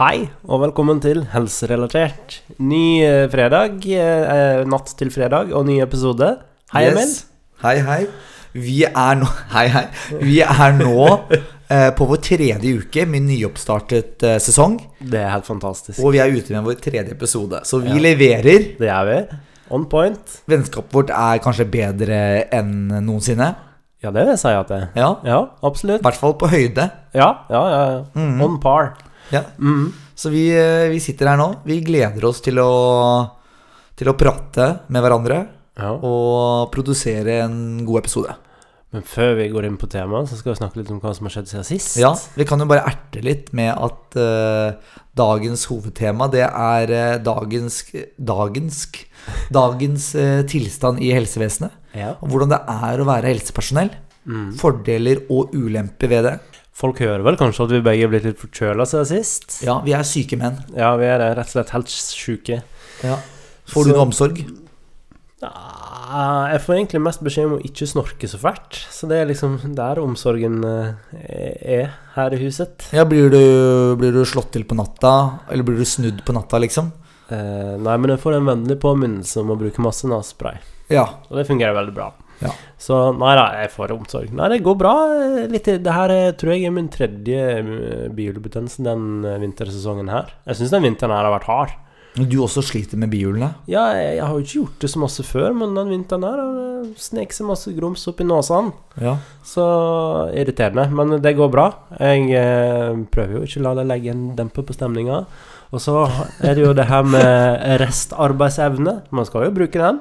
Hei, og velkommen til Helserelatert. Ny eh, fredag, eh, natt til fredag, og ny episode. Hei, Yes. Emil. Hei, hei. Vi er nå Hei, hei. Vi er nå eh, på vår tredje uke med nyoppstartet eh, sesong. Det er helt fantastisk. Og vi er ute med vår tredje episode. Så vi Ja. leverer. Det er vi. On point. Vennskapet vårt er kanskje bedre enn noensinne. Ja, det vil jeg si at det er. Ja. Ja, I hvert fall på høyde. Ja, ja, ja. ja. Mhm. On par. Ja. Mm. Så vi, eh, vi sitter her nå. Vi gleder oss til å, til å prate med hverandre Ja. og produsere en god episode. Men før vi går inn på temaet, så skal vi snakke litt om hva som har skjedd siden sist. Ja, vi kan jo bare erte litt med at uh, dagens hovedtema det er uh, dagens Dagens Dagens uh, tilstand i helsevesenet. Ja. Og hvordan det er å være helsepersonell. Mm. Fordeler og ulemper ved det. Folk hører vel kanskje at vi begge er blitt litt forkjøla siden sist? Ja, vi er syke menn. Ja, vi er rett og slett helt sjuke. Ja. Får du noe omsorg? Ja, jeg får egentlig mest beskjed om å ikke snorke så fælt. Så det er liksom der omsorgen eh, er her i huset. Ja, blir du, blir du slått til på natta? Eller blir du snudd på natta, liksom? Eh, nei, men jeg får en vennlig påminnelse om å bruke masse nesespray. Ja. Og det fungerer veldig bra. Ja. Så nei da, jeg får omsorg. Nei, det går bra. eh, Litt, det her er, tror jeg er min tredje eh, bihulebetennelse den eh, vintersesongen her. Jeg syns den vinteren her har vært hard. Du også sliter med bihulene? Ja, jeg, jeg har jo ikke gjort det så masse før, men den vinteren her har sneket seg masse grums opp i nesen. Ja. Så irriterende. Men det går bra. Jeg eh, prøver jo ikke å la det legge en demper på stemninga. Og så er det jo det her med restarbeidsevne. Man skal jo bruke den.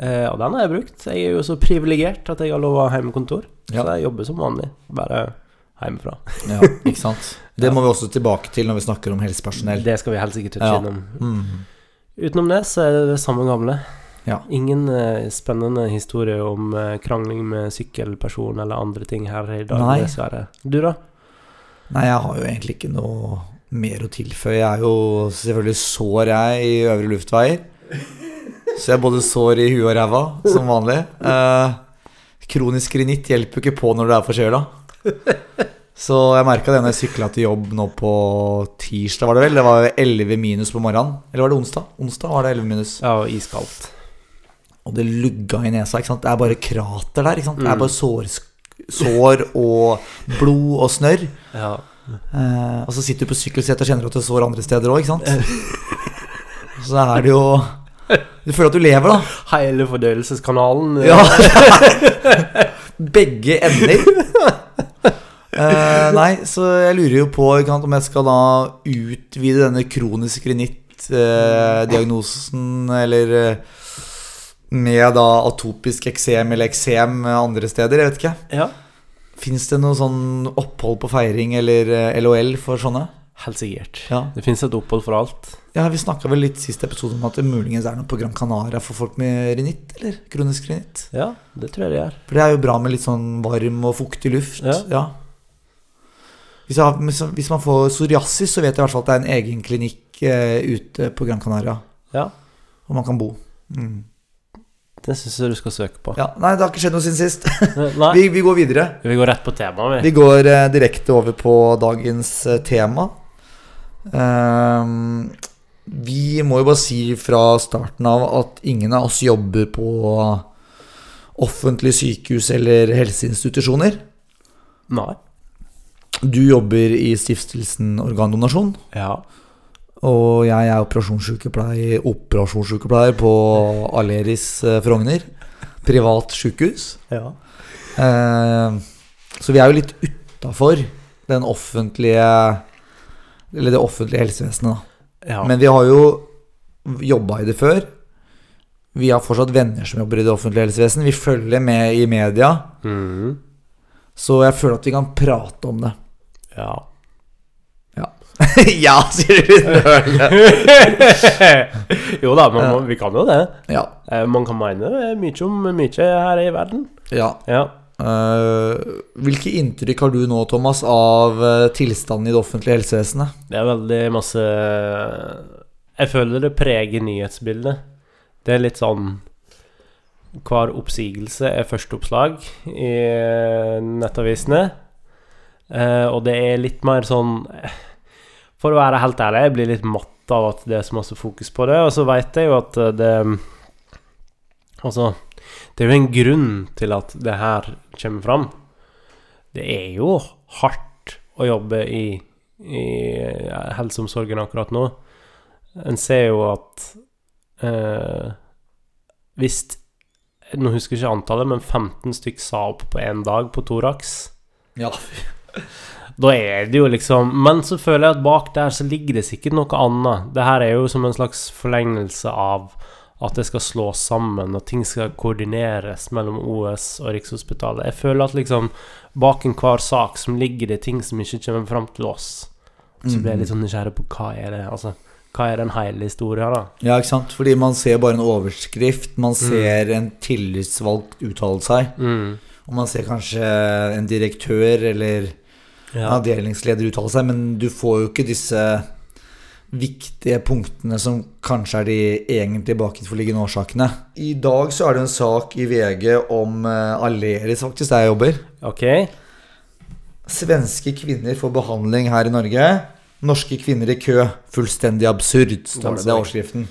Eh, og den har jeg brukt. Jeg er jo så privilegert at jeg har lov å ha hjemmekontor. Ja. Så jeg jobber som vanlig. Bare hjemmefra. ja, ikke sant? Det må vi også tilbake til når vi snakker om helsepersonell. Det skal vi helst ikke touche Ja. innom. Mm. Utenom det så er det det samme gamle. Ja. Ingen eh, spennende historie om eh, krangling med sykkelperson eller andre ting her i dag, Nei. dessverre. Du, da? Nei, jeg har jo egentlig ikke noe mer å tilføye. Jeg er jo selvfølgelig sår, jeg, i øvre luftveier. Så jeg har både sår i huet og ræva, som vanlig. Eh, kronisk rinitt hjelper jo ikke på når du er forkjøla. Så jeg merka det når jeg sykla til jobb nå på tirsdag, var det vel. Det var jo 11 minus på morgenen. Eller var det onsdag? Onsdag var det 11 minus. Ja, og iskaldt. Og det lugga i nesa. ikke sant? Det er bare krater der. ikke sant? Det er Mm. bare sår, sår og blod og snørr. Ja. Eh, og så sitter du på sykkelsetet og kjenner at du sår andre steder òg, ikke sant? Så er det jo Du føler at du lever, da. Hele fordøyelseskanalen. Ja. Begge ender. Uh, nei, så jeg lurer jo på sant, om jeg skal da utvide denne kronisk rinitt-diagnosen, eller uh, med da atopisk eksem eller eksem andre steder. Jeg vet ikke. ja. Fins det noe sånn opphold på feiring eller eh, LOL for sånne? Helt sikkert. Ja. Det fins et opphold for alt. Ja, Vi snakka vel litt sist episode om at det muligens er noe på Gran Canaria for folk med rinitt, eller kronisk rinitt. Ja, det tror jeg det er. For det er jo bra med litt sånn varm og fuktig luft. Ja. Hvis, jeg, hvis man får psoriasis, så vet jeg i hvert fall at det er en egen klinikk eh, ute på Gran Canaria. Ja, Hvor man kan bo. Mm. det syns jeg du skal søke på. Ja, Nei, det har ikke skjedd noe siden sist. Vi, vi går videre. vi går rett på temaet, vi. Vi går eh, direkte over på dagens eh, tema. Ehm, vi må jo bare si fra starten av at ingen av oss jobber på offentlige sykehus eller helseinstitusjoner. Nei. Du jobber i stiftelsen Organdonasjon. Ja. Og jeg er operasjonssykepleier, operasjonssykepleier på Aleris eh, Frogner. Privat sykehus. ja. Eh, så vi er jo litt utafor den offentlige Eller det offentlige helsevesenet, da. ja. Men vi har jo jobba i det før. Vi har fortsatt venner som jobber i det offentlige helsevesenet. Vi følger med i media. Mm. Så jeg føler at vi kan prate om det. ja. ja, sier du jo da, men man- vi kan jo det. Ja. Eh, Man kan mene mye om mye her i verden. ja. Ja. Uh, hvilke inntrykk har du nå, Thomas, av eh, tilstanden i det offentlige helsevesenet? Det er veldig masse Jeg føler det preger nyhetsbildet. Det er litt sånn Hver oppsigelse er førsteoppslag i eh, nettavisene. Eh, og det er litt mer sånn eh, For å være helt ærlig, jeg blir litt matt av at det er så masse fokus på det. Og så veit jeg jo at eh, det Altså, det er jo en grunn til at det her kommer fram. Det er jo hardt å jobbe i, i helseomsorgen akkurat nå. En ser jo at eh, Hvis Nå husker jeg ikke antallet, men 15 stykk sa opp på én dag på Thorax. Ja. Da er det jo liksom Men så føler jeg at bak der så ligger det sikkert noe annet. Det her er jo som en slags forlengelse av at det skal slås sammen, og ting skal koordineres mellom OS og Rikshospitalet. Jeg føler at liksom bak enhver sak som ligger det ting som ikke kommer fram til oss. Så blir jeg litt sånn nysgjerrig på hva er det Altså, hva er den hele historien, da? Ja, ikke sant? Fordi man ser bare en overskrift. Man ser en tillitsvalgt uttale seg. Mm. Og man ser kanskje en direktør eller Ja. avdelingsleder uttale seg, men du får jo ikke disse viktige punktene som kanskje er de egentlig bakenforliggende årsakene. I dag så er det en sak i VG om eh, Aleris, faktisk, der jeg jobber. Ok. Svenske kvinner får behandling her i Norge. Norske kvinner i kø. Fullstendig absurd, står det. Det er overskriften.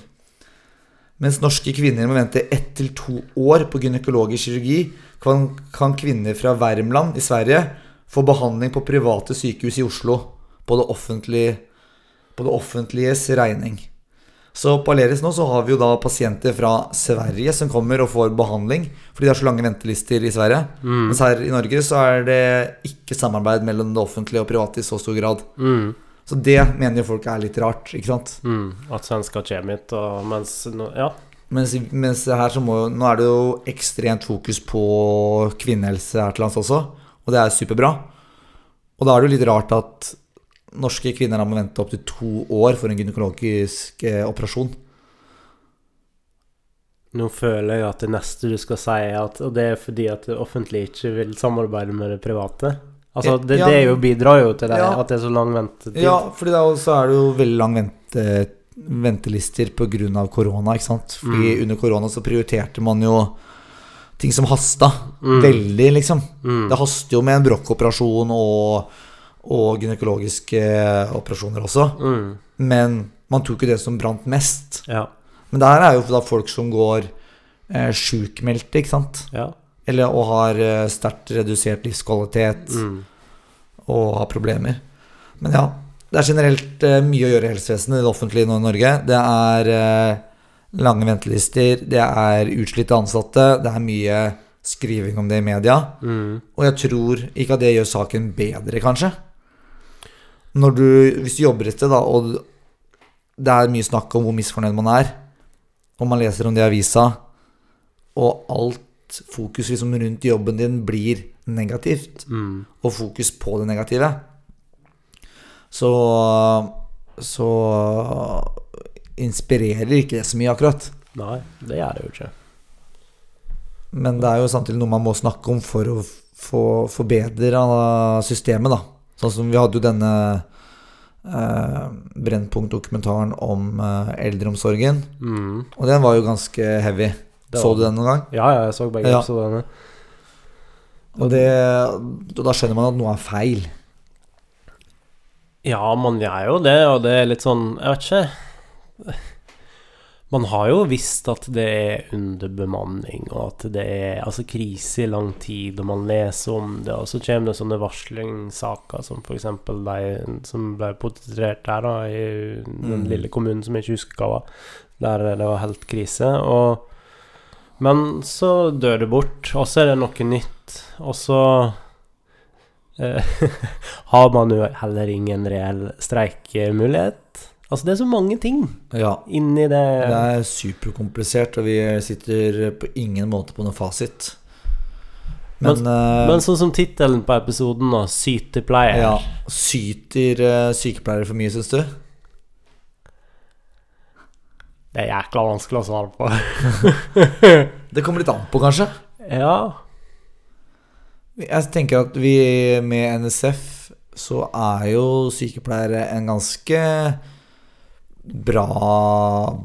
Mens norske kvinner må vente ett til to år på gynekologisk kirurgi, kan, kan kvinner fra Värmland i Sverige få behandling på private sykehus i Oslo på det offentlige, på det offentliges regning. Så på Aleris nå så har vi jo da pasienter fra Sverige som kommer og får behandling fordi det er så lange ventelister i Sverige. Mens her i Norge så er det ikke samarbeid mellom det offentlige og private i så stor grad. Mm. Så det mener jo folk er litt rart, ikke sant? Mm. At svensker kommer hit, og mens Ja. Mens, mens her så må, jo- nå er det jo ekstremt fokus på kvinnehelse her til lands også, og det er superbra. Og da er det jo litt rart at norske kvinner må vente opptil to år for en gynekologisk eh, operasjon. Nå føler jeg at det neste du skal si, er at Og det er fordi at det offentlige ikke vil samarbeide med det private. Altså, det, Ja. det jo bidrar jo til det, Ja. at det er så lang ventetid. Ja, for så er det jo veldig lang vente, ventelister pga. korona, ikke sant. Fordi under korona så prioriterte man jo ting som hasta veldig, liksom. Det haster jo med en brokkoperasjon og, og gynekologiske operasjoner også. Mm. Men man tok jo det som brant mest. Ja. Men det her er jo da folk som går eh, sjukmeldte, ikke sant. ja. Eller og har eh, sterkt redusert livskvalitet Mm. og har problemer. Men ja, det er generelt eh, mye å gjøre i helsevesenet i det offentlige nå i Norge. Det er eh, lange ventelister, det er utslitte ansatte, det er mye skriving om det i media. Mm. Og jeg tror ikke at det gjør saken bedre, kanskje. Du, hvis du jobber et sted, da, og det er mye snakk om hvor misfornøyd man er, og man leser om det i avisa, og alt fokus liksom rundt jobben din blir negativt, Mm. og fokus på det negative, så så inspirerer ikke det så mye, akkurat. Nei, det gjør det jo ikke. Men det er jo samtidig noe man må snakke om for å få forbedra systemet, da. Sånn som vi hadde jo denne eh, Brennpunkt-dokumentaren om eh, eldreomsorgen. Mm. Og den var jo ganske heavy. Så du den noen gang? Ja, ja, jeg så begge Ja. episodene. Og det, og da skjønner man at noe er feil. Ja, man gjør jo det, og det er litt sånn Jeg vet ikke. Man har jo visst at det er underbemanning, og at det er altså krise i lang tid, og man leser om det, og så kommer det sånne varslingssaker som f.eks. de som ble portrettert der, da, i den Mm. lille kommunen som jeg ikke husker hva var, der det var helt krise. Og Men så dør det bort, og så er det noe nytt, og så eh, har man jo heller ingen reell streikemulighet. Altså, det er så mange ting Ja. inni det. Det er superkomplisert, og vi sitter på ingen måte på noen fasit. Men, eh, Men sånn som tittelen på episoden, da, 'Sytepleier' ja, syter uh, sykepleiere for mye, syns du? Det er jækla vanskelig å svare på. Det kommer litt an på, kanskje. ja. Jeg tenker at vi med NSF så er jo sykepleiere en ganske bra,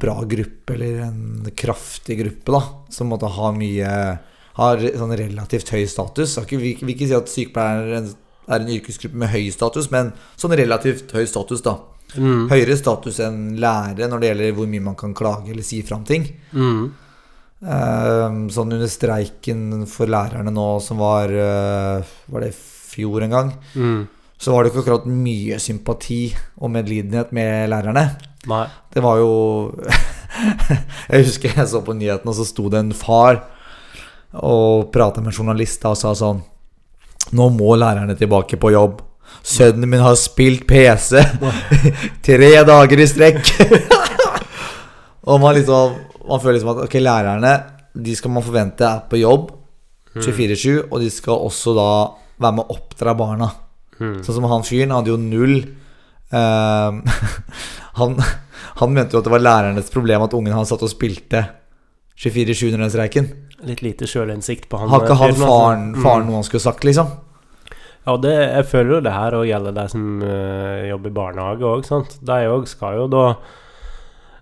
bra gruppe, eller en kraftig gruppe, da. Som måtte ha mye Har sånn relativt høy status. Vi vil ikke- si at sykepleiere er en, er en yrkesgruppe med høy status, men sånn relativt høy status, da. Mm. Høyere status enn lærere når det gjelder hvor mye man kan klage eller si fra om ting. Mm. Eh, sånn under streiken for lærerne nå, som var eh, Var det i fjor en gang? Mm. Så var det ikke akkurat mye sympati og medlidenhet med lærerne. Nei. Det var jo Jeg husker jeg så på nyhetene, og så sto det en far og prata med en journalist og sa sånn Nå må lærerne tilbake på jobb. Sønnen min har spilt PC tre dager i strekk. og man liksom Man føler liksom at ok, lærerne De skal man forvente er på jobb 24-7, og de skal også da være med å oppdra barna. Mm. Sånn som han fyren hadde jo null ehm, han, han mente jo at det var lærernes problem at ungen hans satt og spilte 24-7 under den streiken. Litt lite sjølinnsikt på han. Har ikke han altså. faren, Mm. faren noe han skulle sagt, liksom? Ja, det, jeg føler jo det her òg gjelder de som uh, jobber i barnehage òg, sant. De òg skal jo da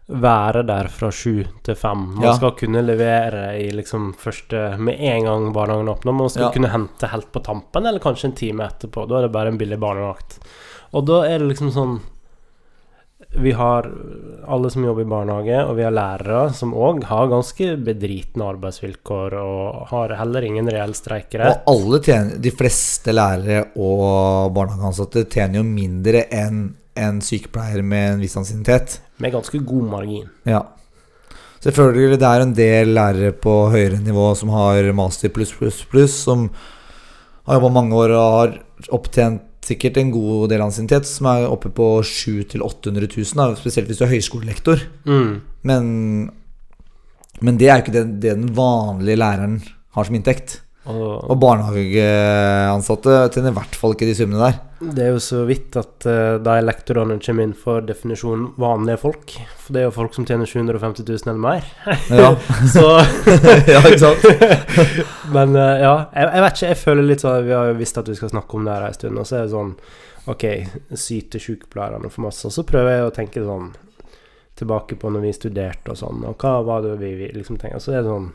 være der fra sju til fem. Man Ja. skal kunne levere i liksom første Med en gang barnehagen åpner. Man skal Ja. kunne hente helt på tampen, eller kanskje en time etterpå. Da er det bare en billig barnevakt. Og da er det liksom sånn Vi har alle som jobber i barnehage, og vi har lærere som òg har ganske bedritne arbeidsvilkår og har heller ingen reell streikerett. Og alle tjener, de fleste lærere og barnehageansatte tjener jo mindre enn en sykepleier med en viss ansiennitet. Med ganske god margin. Ja. Selvfølgelig det er en del lærere på høyere nivå som har master pluss, pluss, pluss, som har jobba mange år og har opptjent sikkert en god del ansiennitet, som er oppe på 700 000-800 000, spesielt hvis du er høyskolelektor. Mm. Men, men det er jo ikke det, det den vanlige læreren har som inntekt. Og Og barnehageansatte tjener i hvert fall ikke de summene der. det er jo så vidt at uh, de lektorene kommer inn for definisjonen vanlige folk. For det er jo folk som tjener 750 000 eller mer. Ja, Så ja ikke sant? Men uh, ja, jeg, jeg vet ikke. Jeg føler litt sånn Vi har jo visst at vi skal snakke om det her en stund, og så er det sånn Ok, syter sykepleierne for masse. Og så prøver jeg å tenke sånn tilbake på når vi studerte og sånn, og hva var det vi, vi liksom tenkte. Så er det sånn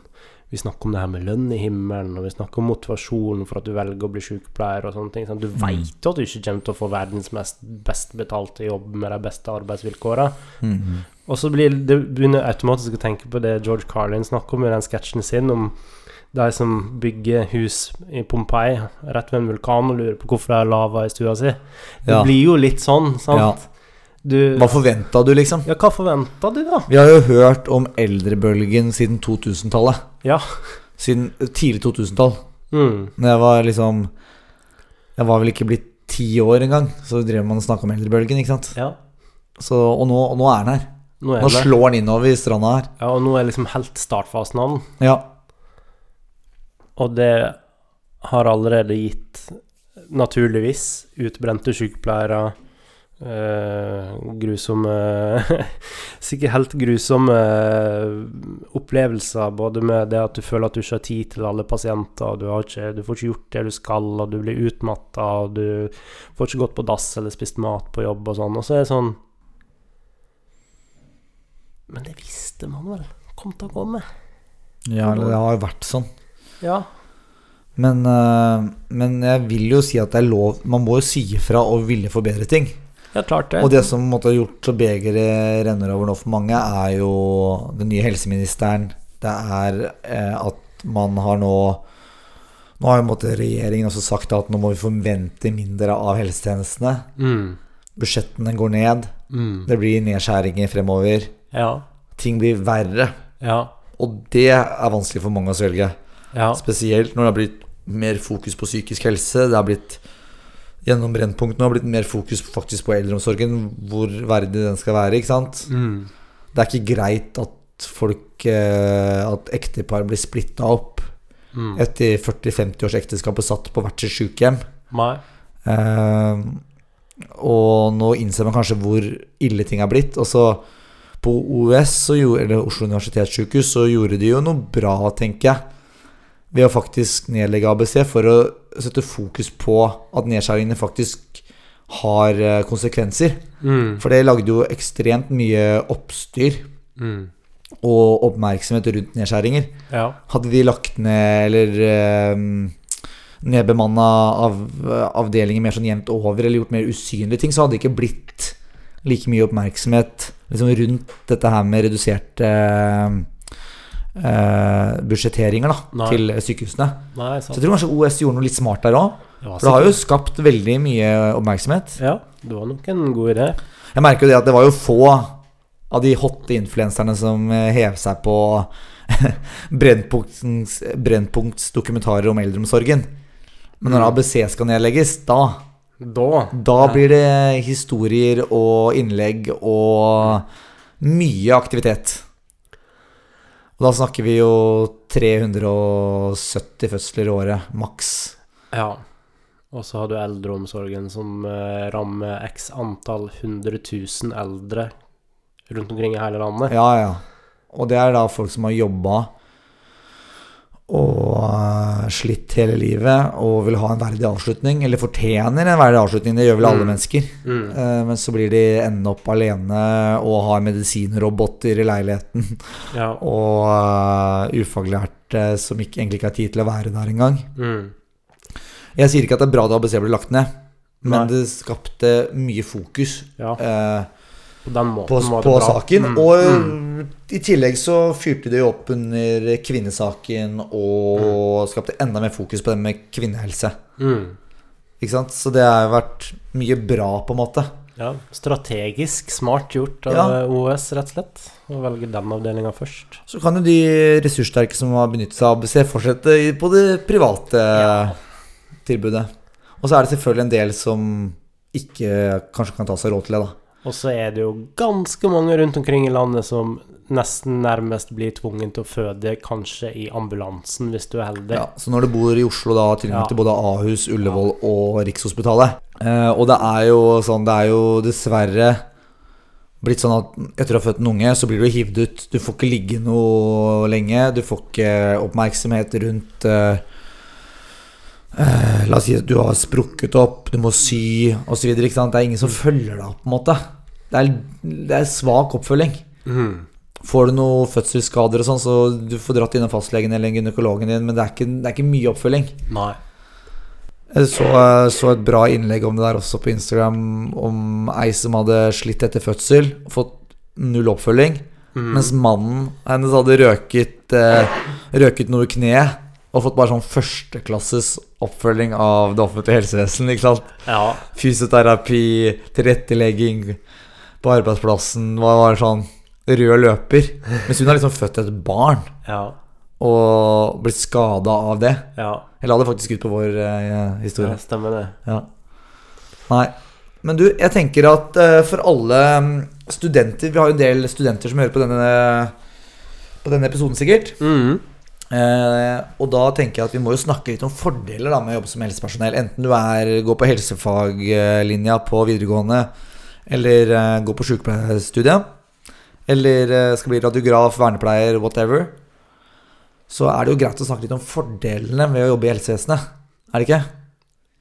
Vi snakker om det her med lønn i himmelen, og vi snakker om motivasjonen for at du velger å bli sykepleier og sånne ting. Sant? Du veit jo at du ikke kommer til å få verdens mest best betalte jobb med de beste arbeidsvilkåra. Mhm. Og så blir det begynner automatisk å tenke på det George Carlin snakker om i den sketsjen sin, om de som bygger hus i Pompeii rett ved en vulkan og lurer på hvorfor det er lava i stua si. Det Ja. blir jo litt sånn, sant? Ja. Du Hva forventa du, liksom? Ja, hva forventa du, da? Vi har jo hørt om eldrebølgen siden 2000-tallet. Ja. Siden tidlig 2000-tall. Mm. Når jeg var liksom Jeg var vel ikke blitt ti år engang, så drev man og snakka om eldrebølgen, ikke sant. Ja. Så, og, nå, og nå er den her. Nå Nå slår den innover i stranda her. Ja, og nå er liksom helt startfasen av den. Ja. Og det har allerede gitt, naturligvis, utbrente sykepleiere eh, grusomme Sikkert helt grusomme opplevelser, både med det at du føler at du ikke har tid til alle pasienter, du, har ikke, du får ikke gjort det du skal, og du blir utmatta, og du får ikke gått på dass eller spist mat på jobb og sånn. Og så er det sånn Men det visste man vel kom til å komme. ja, det har jo vært sånn. Ja. Men, men jeg vil jo si at det er lov Man må jo si ifra og ville forbedre ting. Ja, klart det. Og det som måtte ha gjort så begeret renner over nå for mange, er jo den nye helseministeren. Det er eh, at man har nå Nå har jo måtte regjeringen også sagt at nå må vi forvente mindre av helsetjenestene. mm. Budsjettene går ned. Mm. Det blir nedskjæringer fremover. Ja. Ting blir verre. Ja. Og det er vanskelig for mange å svelge. Ja. Spesielt når det har blitt mer fokus på psykisk helse. Det har blitt Gjennom Brennpunkt nå har blitt mer fokus faktisk på eldreomsorgen. Hvor verdig den skal være. ikke sant? Mm. Det er ikke greit at folk eh, At ektepar blir splitta opp Mm. etter 40-50 års ekteskap og satt på hvert sitt sykehjem. Nei. Eh, og nå innser man kanskje hvor ille ting er blitt. Og så på OUS, eller Oslo universitetssykehus, så gjorde de jo noe bra, tenker jeg. Ved å faktisk nedlegge ABC for å sette fokus på at nedskjæringene faktisk har eh, konsekvenser. Mm. For det lagde jo ekstremt mye oppstyr Mm. og oppmerksomhet rundt nedskjæringer. Ja. Hadde de lagt ned eller eh, nedbemanna av, avdelinger mer sånn jevnt over, eller gjort mer usynlige ting, så hadde det ikke blitt like mye oppmerksomhet liksom, rundt dette her med reduserte eh, budsjetteringer da, Nei. til sykehusene. Nei, Så jeg tror kanskje OS gjorde noe litt smart der òg. For det har jo skapt veldig mye oppmerksomhet. Ja, det var nok en god idé. Jeg merker jo det at det var jo få av de hotte influenserne som eh, hev seg på Brennpunkts, Brennpunkts dokumentarer om eldreomsorgen. Men når Mm. ABC skal nedlegges, da Da Da blir det historier og innlegg og mye aktivitet. Og da snakker vi jo 370 fødsler i året, maks. Ja. Og så har du eldreomsorgen som eh, rammer x antall 100 000 eldre rundt omkring i hele landet. Ja, ja. Og det er da folk som har jobba og eh, slitt hele livet og vil ha en verdig avslutning, eller fortjener en verdig avslutning. Det gjør vel alle Mm. mennesker. Mm. Eh, Men så blir de ende opp alene og har medisinroboter i leiligheten. Ja. Og eh, ufaglærte som ikke, egentlig ikke har tid til å være der engang. Mm. Jeg sier ikke at det er bra da ABC ble lagt ned, men Nei. det skapte mye fokus ja. eh, På på, det saken. Mm. Og mm. i tillegg så fyrte de jo opp under kvinnesaken og skapte enda mer fokus på det med kvinnehelse. Mm. Ikke sant? Så det har vært mye bra, på en måte. Ja, strategisk smart gjort av Ja. OS, rett og slett. Å velge den avdelinga først. Så kan jo de ressurssterke som har benyttet seg av ABC, fortsette på det private Ja. tilbudet. Og så er det selvfølgelig en del som ikke kanskje kan ta seg råd til det, da. Og så er det jo ganske mange rundt omkring i landet som nesten nærmest blir tvungen til å føde kanskje i ambulansen, hvis du er heldig. Ja, så når du bor i Oslo, da tilgang Ja. både Ahus, Ullevål og Rikshospitalet eh, Og det er jo sånn, det er jo dessverre blitt sånn at etter å ha født en unge, så blir du hivd ut. Du får ikke ligge noe lenge. Du får ikke oppmerksomhet rundt eh, eh, La oss si at du har sprukket opp, du må sy osv. Det er ingen som følger deg opp, på en måte. Det er, det er svak oppfølging. Mm. Får du noen fødselsskader og sånn, så du får dratt innom fastlegen eller gynekologen din, men det er ikke, det er ikke mye oppfølging. Nei. Jeg så, så et bra innlegg om det der også på Instagram, om ei som hadde slitt etter fødsel, fått null oppfølging, mm. mens mannen hennes hadde røket, eh, røket noe i kneet og fått bare sånn førsteklasses oppfølging av det offentlige helsevesen. Ikke sant? Ja. Fysioterapi, tilrettelegging på arbeidsplassen, var, var sånn rød løper. Mens hun har liksom født et barn Ja. og blitt skada av det. Ja. Jeg la det faktisk ut på vår eh, historie. ja stemmer det. Ja. Nei. Men du, jeg tenker at eh, for alle mm, studenter Vi har jo en del studenter som hører på denne, på denne episoden, sikkert. Mhm. Eh, og da tenker jeg at vi må jo snakke litt om fordeler da med å jobbe som helsepersonell. Enten du er, går på helsefaglinja på videregående, eller uh, gå på sykepleierstudiet, eller uh, skal bli radiograf, vernepleier, whatever. Så er det jo greit å snakke litt om fordelene ved å jobbe i helsevesenet. Er det ikke?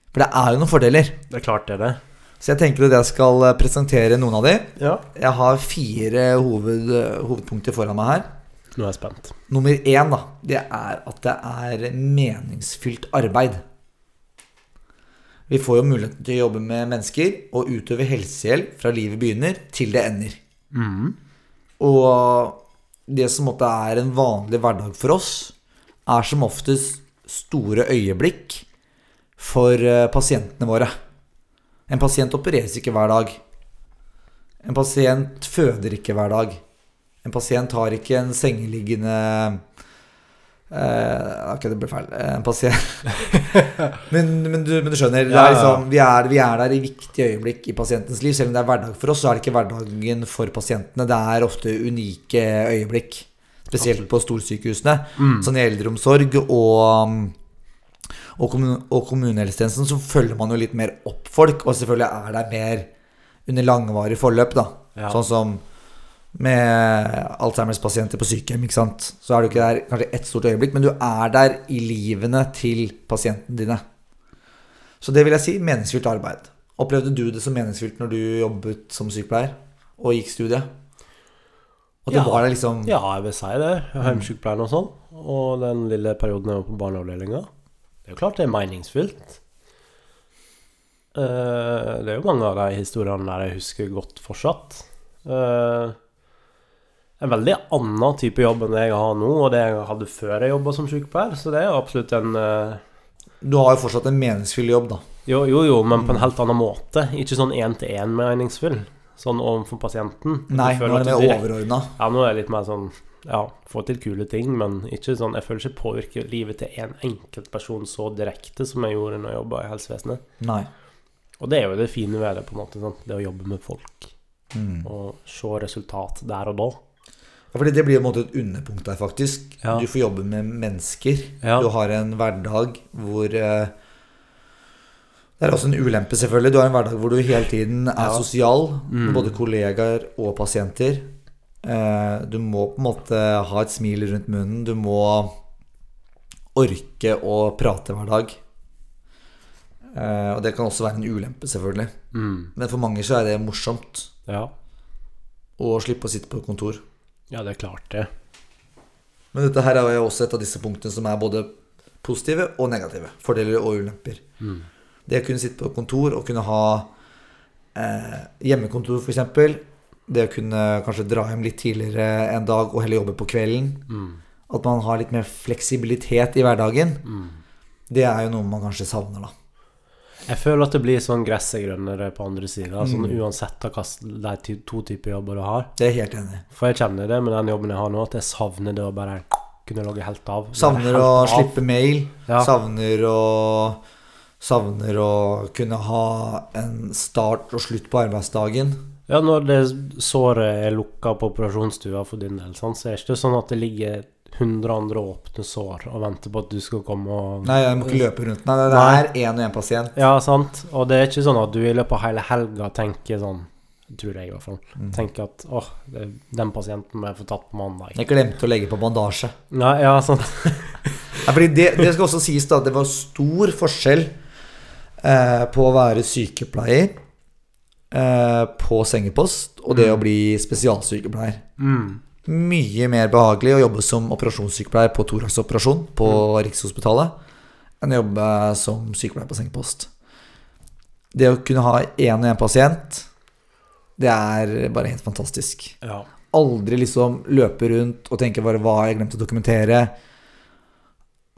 For det er jo noen fordeler. Det er klart det er det. Så jeg tenker at jeg skal eh, presentere noen av de. Ja. Jeg har fire hoved, hovedpunkter foran meg her. Nå er jeg spent. Nummer én, da, det er at det er meningsfylt arbeid. Vi får jo muligheten til å jobbe med mennesker og utøve helsehjelp fra livet begynner til det ender. Mm. Og det som måtte er en vanlig hverdag for oss, er som oftest store øyeblikk for eh, pasientene våre. En pasient opereres ikke hver dag. En pasient føder ikke hver dag. En pasient har ikke en sengeliggende eh, Ok, det ble feil. En pasient men, men, du, men du skjønner, Ja, er liksom, vi, er, vi er der i viktige øyeblikk i pasientens liv. Selv om det er hverdag for oss, så er det ikke hverdagen for pasientene. Det er ofte unike øyeblikk. Spesielt på storsykehusene. Mm. Sånn i eldreomsorg og, og, kommun, og kommunehelsetjenesten så følger man jo litt mer opp folk, og selvfølgelig er det mer under langvarig forløp, da. Ja. Sånn som med Alzheimers-pasienter på sykehjem, ikke sant. Så er du ikke der kanskje ett stort øyeblikk, men du er der i livene til pasientene dine. Så det vil jeg si meningsfylt arbeid. Opplevde du det som meningsfylt når du jobbet som sykepleier og gikk studiet? Og det Ja. var det liksom Ja, jeg vil si det. Hjemmesykepleien og sånn. Og den lille perioden jeg var på barneavdelinga. Det er jo klart det er meningsfylt. Eh, det er jo mange av de historiene der jeg husker godt fortsatt. En veldig annen type jobb enn det jeg har nå, og det jeg hadde før jeg jobba som sykepleier. Så det er jo absolutt en uh... Du har jo fortsatt en meningsfull jobb, da. Jo, jo, jo, men på en helt annen måte. Ikke sånn én-til-én-meningsfull. Sånn overfor pasienten. Nei, nå er det mer overordna. Ja, nå er det litt mer sånn Ja, få til kule ting, men ikke sånn Jeg føler ikke påvirker livet til en enkelt person så direkte som jeg gjorde når jeg jobba i helsevesenet. Nei. Og det er jo det fine ved det, på en måte. Sånn. Det å jobbe med folk. Mm. Og se resultat der og da. Ja, fordi det blir jo på en måte et underpunkt der, faktisk. Ja. Du får jobbe med mennesker. Ja. Du har en hverdag hvor eh, Det er også en ulempe, selvfølgelig. Du har en hverdag hvor du hele tiden er sosial med Mm. både kollegaer og pasienter. Eh, du må på en måte ha et smil rundt munnen. Du må orke å prate hver dag. Eh, og det kan også være en ulempe, selvfølgelig. Mm. Men for mange så er det morsomt Ja. å slippe å sitte på kontor. Ja, det er klart det. Men dette her er jo også et av disse punktene som er både positive og negative. Fordeler og ulemper. Mm. Det å kunne sitte på kontor og kunne ha eh, hjemmekontor, f.eks. Det å kunne kanskje dra hjem litt tidligere en dag og heller jobbe på kvelden. Mm. At man har litt mer fleksibilitet i hverdagen. Mm. Det er jo noe man kanskje savner, da. Jeg føler at det blir sånn gress er grønnere på andre sida, sånn Mm. uansett hva de to typer jobber du har. Det er helt enig. For jeg kjenner det med den jobben jeg har nå, at jeg savner det å bare kunne logge helt av. Savner helt å av. slippe mail. Ja. Savner å Savner å kunne ha en start og slutt på arbeidsdagen. Ja, når det såret er lukka på operasjonsstua for din del, så er det ikke sånn at det ligger 100 andre åpne sår og venter på at du skal komme og Nei, jeg må ikke løpe rundt. Nei, det er én og én pasient. Ja, sant. Og det er ikke sånn at du i løpet av hele helga tenker sånn Tror jeg, i hvert fall. Mm. Tenker at åh, den pasienten må jeg få tatt på mandag. Jeg glemte å legge på bandasje. Nei, ja, sant. Ja, fordi det, det skal også sies da, det var stor forskjell eh, på å være sykepleier eh, på sengepost og det å bli spesialsykepleier. Mm. Mye mer behagelig å jobbe som operasjonssykepleier på thoraxoperasjon på Rikshospitalet enn å jobbe som sykepleier på sengepost. Det å kunne ha én og én pasient, det er bare helt fantastisk. Ja. Aldri liksom løpe rundt og tenke bare hva har jeg glemt å dokumentere?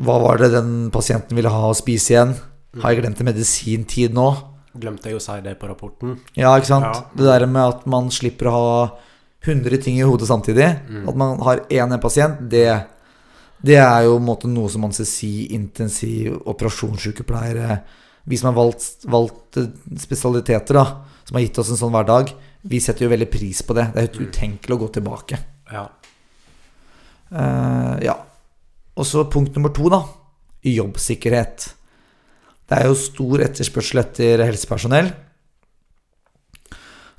Hva var det den pasienten ville ha å spise igjen? Har jeg glemt en medisintid nå? Glemte jeg å si det på rapporten. Ja, ikke sant? Ja. Det der med at man slipper å ha 100 ting i hodet samtidig. Mm. At man har én pasient, det, det er jo måte noe som anestesi, intensiv, operasjonssykepleiere Vi som har valgt, valgt eh, spesialiteter, da, som har gitt oss en sånn hverdag, vi setter jo veldig pris på det. Det er helt utenkelig å gå tilbake. Ja. Uh, ja. Og så punkt nummer to, da. Jobbsikkerhet. Det er jo stor etterspørsel etter helsepersonell.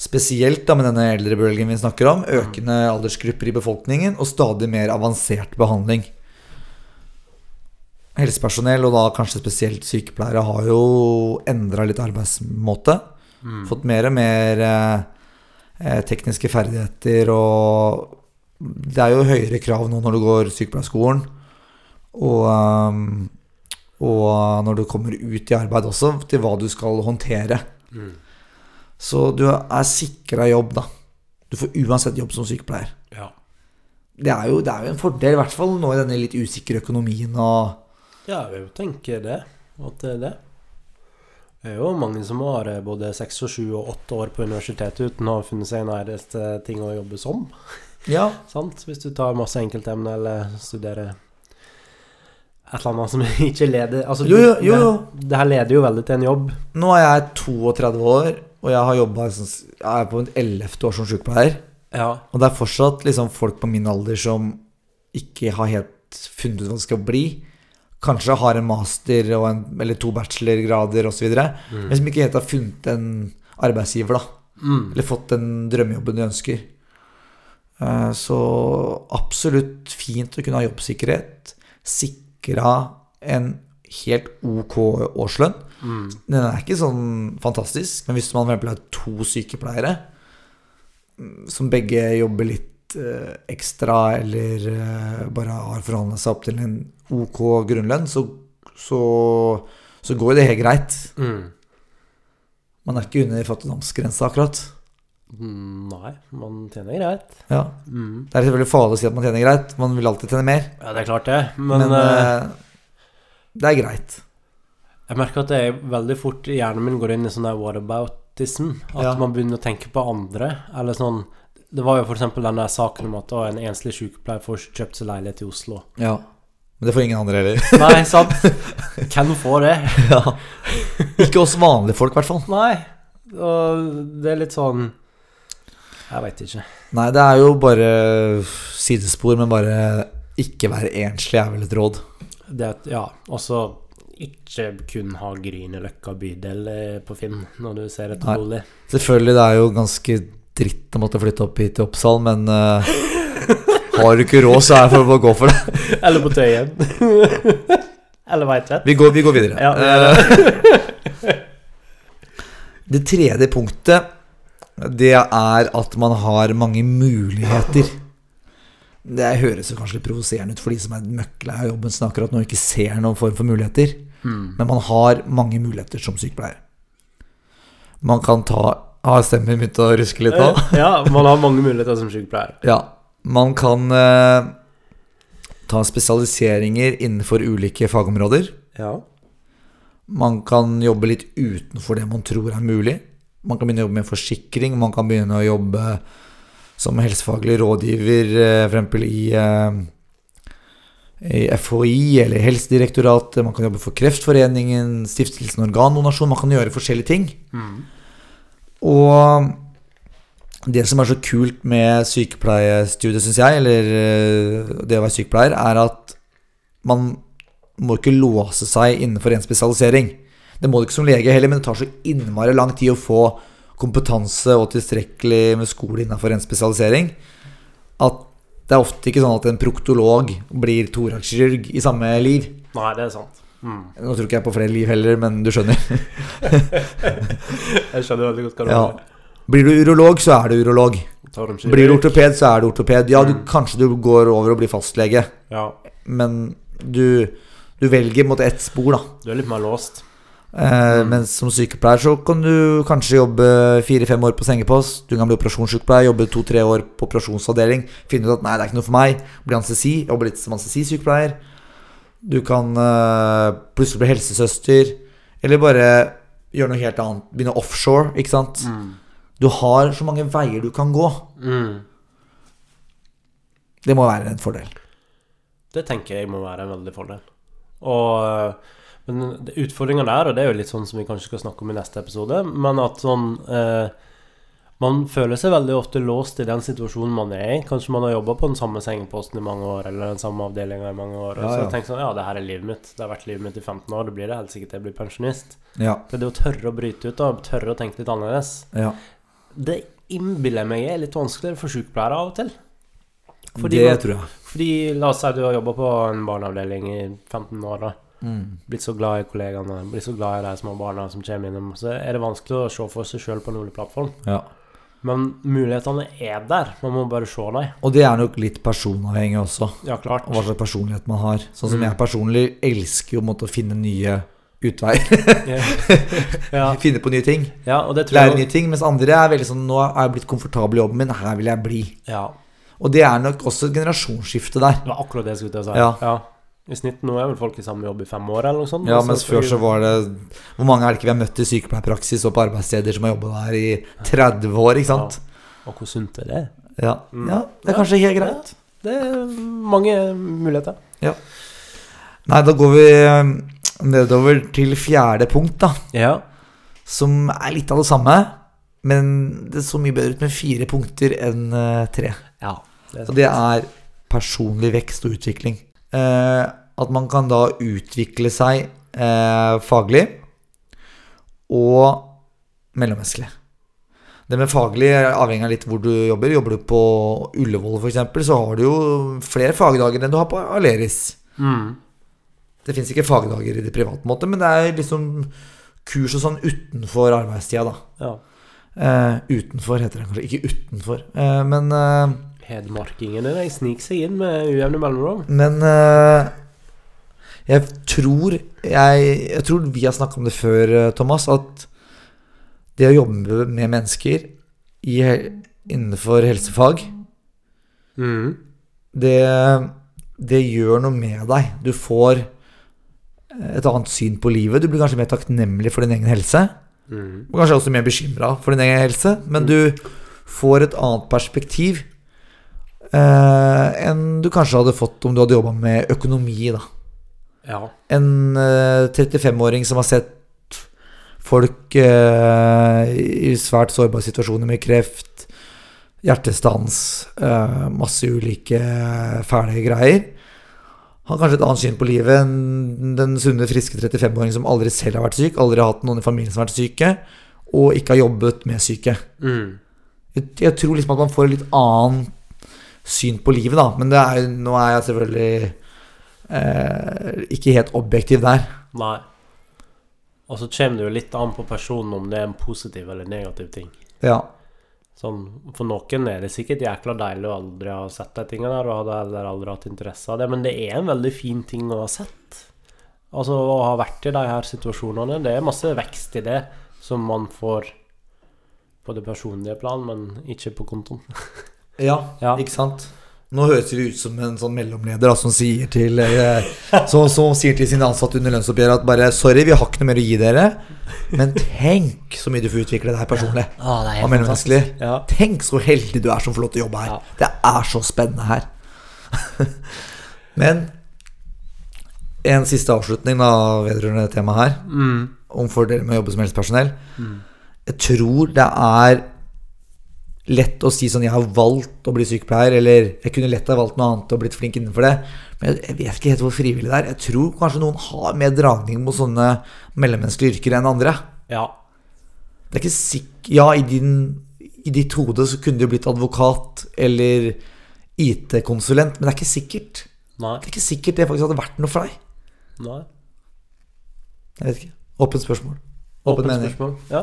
Spesielt da med denne eldrebølgen vi snakker om. Økende aldersgrupper i befolkningen og stadig mer avansert behandling. Helsepersonell, og da kanskje spesielt sykepleiere, har jo endra litt arbeidsmåte. Mm. Fått mer og mer eh, eh, tekniske ferdigheter og Det er jo høyere krav nå når du går sykepleierskolen. Og, um, og når du kommer ut i arbeid også, til hva du skal håndtere. Mm. Så du er sikra jobb, da. Du får uansett jobb som sykepleier. Ja. Det er, jo, det er jo en fordel, i hvert fall nå i denne litt usikre økonomien og Ja, jeg vil jo tenke det. At det er det. Det er jo mange som har eh, både seks og sju og åtte år på universitetet uten å ha funnet seg nærmeste ting å jobbe som. Ja. Sant? Hvis du tar masse enkeltemne eller studerer et eller annet som ikke leder altså, Jo, jo, jo, jo. Det, det her leder jo veldig til en jobb. Nå er jeg 32 år, og jeg har jobba Jeg er på mitt 11. år som sykepleier. Ja. Og det er fortsatt liksom folk på min alder som ikke har helt funnet ut hva det skal bli. Kanskje har en master en, eller to bachelorgrader osv. Mm. Men som ikke helt har funnet en arbeidsgiver, da. Mm. Eller fått den drømmejobben de ønsker. Eh, Så absolutt fint å kunne ha jobbsikkerhet. Sikra en helt ok årslønn. Mm. Den er ikke sånn fantastisk, men hvis man f.eks. har to sykepleiere mm, som begge jobber litt eh, ekstra, eller eh, bare har forhandla seg opp til en ok grunnlønn, så, så, så går jo det helt greit. Mm. Man er ikke under fattigdomsgrensa, akkurat. Nei, man tjener greit. Ja. Mm. Det er selvfølgelig farlig å si at man tjener greit. Man vil alltid tjene mer. Ja, det er klart det, men, Men, eh, eh, det er greit. jeg merker at jeg veldig fort hjernen min går inn i sånn der whataboutism. At Ja. man begynner å tenke på andre. Eller sånn Det var jo eksempel den der saken om at en enslig sykepleier får kjøpt seg leilighet i Oslo. Ja. Men det får ingen andre heller. Nei, sant? Hvem får det? ja. Ikke oss vanlige folk, i hvert fall. Nei. Og det er litt sånn Jeg veit ikke. Nei, det er jo bare sidespor, men bare ikke være enslig er vel et råd. Det ja, også ikke kun ha Grünerløkka bydel eh, på Finn når du ser etter Nei. bolig. Selvfølgelig, det er jo ganske dritt å måtte flytte opp hit til Oppsal, men uh, har du ikke råd, så er det for å gå for det. Eller på Tøyen. Eller Veitvet. Vi vi går videre. Ja, Eh, det tredje punktet, det er at man har mange muligheter. Det høres jo kanskje litt provoserende ut for de som er møkla av jobben sin akkurat nå ikke ser noen form for muligheter. Mm. Men man har mange muligheter som sykepleier. Man kan ta Har stemmen begynt å ruske litt nå? Ja, man har mange muligheter som sykepleier. Ja. Man kan eh, ta spesialiseringer innenfor ulike fagområder. Ja. Man kan jobbe litt utenfor det man tror er mulig. Man kan begynne å jobbe med forsikring. Man kan begynne å jobbe som helsefaglig rådgiver, eh, for i, eh, i FHI eller Helsedirektoratet. Man kan jobbe for Kreftforeningen, Stiftelsen Organdonasjon. Man kan gjøre forskjellige ting. Mm. Og det som er så kult med sykepleiestudiet, syns jeg, eller eh, det å være sykepleier, er at man må ikke låse seg innenfor en spesialisering. Det må du ikke som lege heller, men det tar så innmari lang tid å få kompetanse og tilstrekkelig med skole innenfor en spesialisering. At det er ofte ikke sånn at en proktolog blir thorakskirurg i samme liv. Nei, det er sant. Mm. Nå tror ikke jeg på flere liv heller, men du skjønner. Jeg skjønner veldig godt hva du Ja. Blir du urolog, så er du urolog. Blir du ortoped, så er du ortoped. Ja, du, Mm. kanskje du går over og blir fastlege, Ja, men du, du velger mot ett spor, da. du er litt mer låst. Eh, Men som sykepleier så kan du kanskje jobbe fire-fem år på sengepost. Du kan bli operasjonssykepleier, jobbe to-tre år på operasjonsavdeling. Finne ut at nei, det er ikke noe for meg. Bli anestesi, jobbe litt som anestesisykepleier. Du kan uh, plutselig bli helsesøster. Eller bare gjøre noe helt annet. Begynne offshore, ikke sant. Mm. Du har så mange veier du kan gå. Mm. Det må være en fordel. Det tenker jeg må være en veldig fordel. Og Men utfordringa der, og det er jo litt sånn som vi kanskje skal snakke om i neste episode, men at sånn eh, Man føler seg veldig ofte låst i den situasjonen man er i. Kanskje man har jobba på den samme sengeposten i mange år, eller den samme avdelinga i mange år. Og Ja, så ja. tenker sånn Ja, det her er livet mitt. Det har vært livet mitt i 15 år. Det blir det helt sikkert jeg blir pensjonist. Ja. Det er det å tørre å bryte ut og tørre å tenke litt annerledes. ja. Det innbiller jeg meg er litt vanskeligere for sykepleiere av og til. Fordi det tror jeg. Fordi la oss si du har jobba på en barneavdeling i 15 år, da. Mm. Blitt så glad i kollegaene, blitt så glad i de små barna som kommer innom. Så er det vanskelig å se for seg sjøl på en rolig plattform. Ja. Men mulighetene er der. Man må bare se dem. Og det er nok litt personavhengig også. Ja, klart. Og hva slags personlighet man har. Sånn som Mm. jeg personlig elsker jo måtte finne nye utveier. Ja, finne på nye ting. ja og det tror Lære nye ting. Mens andre er veldig sånn Nå er jeg blitt komfortabel i jobben min, her vil jeg bli. Ja, Og det er nok også et generasjonsskifte der. det var akkurat det jeg skulle til å si. Ja. I snitt nå er vel folk i samme jobb i fem år, eller noe sånt. Ja, og mens før så var det Hvor mange er det ikke vi har møtt i sykepleierpraksis og på arbeidssteder som har jobba der i 30 år, ikke sant? Og hvor sunt er det? Ja. Mm. ja det er kanskje helt greit. Det er mange muligheter. Ja. Nei, da går vi eh, nedover til fjerde punkt, da. Ja. Som er litt av det samme. Men det så mye bedre ut med fire punkter enn eh, tre. ja. Det er Og det er personlig vekst og utvikling. Eh, at man kan da utvikle seg eh, faglig og mellommenneskelig. Det med faglig er avhengig av litt hvor du jobber. Jobber du på Ullevål f.eks., så har du jo flere fagdager enn du har på Aleris. mm. Det fins ikke fagdager i det private, måte, men det er liksom kurs og sånn utenfor arbeidstida, da. Ja. Eh, utenfor heter det kanskje, ikke utenfor. Eh, men eh, Hedmarkingene de sniker seg inn med ujevne mellomrom. Men uh, jeg tror jeg, jeg tror vi har snakka om det før, eh, Thomas, at Det å jobbe med mennesker i, innenfor helsefag, Mm. det, det gjør noe med deg. Du får et annet syn på livet. Du blir kanskje mer takknemlig for din egen helse. Mm. Og kanskje også mer bekymra for din egen helse. Men du får et annet perspektiv enn du kanskje hadde fått om du hadde jobba med økonomi. da Ja. En eh, 35-åring som har sett folk eh, i svært sårbare situasjoner med kreft, hjertestans, eh, masse ulike fæle greier. Har kanskje et annet syn på livet enn den sunne, friske 35-åringen som aldri selv har vært syk, aldri har hatt noen i familien som har vært syke, og ikke har jobbet med syke. Mm. Jeg, jeg tror liksom at man får et litt annet syn på livet, da. Men det er, nå er jeg selvfølgelig eh, ikke helt objektiv der. Nei. Og så kommer det jo litt an på personen om det er en positiv eller negativ ting. Ja. Sånn, For noen er det sikkert jækla deilig å aldri ha sett de tingene der, og hadde aldri hatt interesse av det, men det er en veldig fin ting å ha sett. Altså å ha vært i de her situasjonene. Det er masse vekst i det som man får på det personlige plan, men ikke på kontoen. Ja, Ja. ikke sant? Nå høres vi ut som en sånn mellomleder da, som, sier til, eh, som, som sier til sine ansatte under lønnsoppgjøret at bare Sorry, vi har ikke noe mer å gi dere, men tenk så mye du får utvikle deg personlig. Ah, det Og mellommenneskelige. Ja. Tenk så heldig du er som får lov til å jobbe her. Ja. Det er så spennende her. Men en siste avslutning da vedrørende det temaet her, Mm. om fordeler med å jobbe som helsepersonell. Jeg tror det er lett å si sånn Jeg har valgt å bli sykepleier, eller jeg kunne lett ha valgt noe annet og blitt flink innenfor det. Men jeg, vet ikke helt hvor frivillig det er. Jeg tror kanskje noen har mer dragning mot sånne mellommenneskelige yrker enn andre. ja. Det er ikke sikk... Ja, i, din, i ditt hode så kunne du blitt advokat eller IT-konsulent, men det er ikke sikkert. Nei. Det er ikke sikkert det faktisk hadde vært noe for deg. Nei. Jeg vet ikke. Åpent spørsmål. Åpen mening. spørsmål. Ja.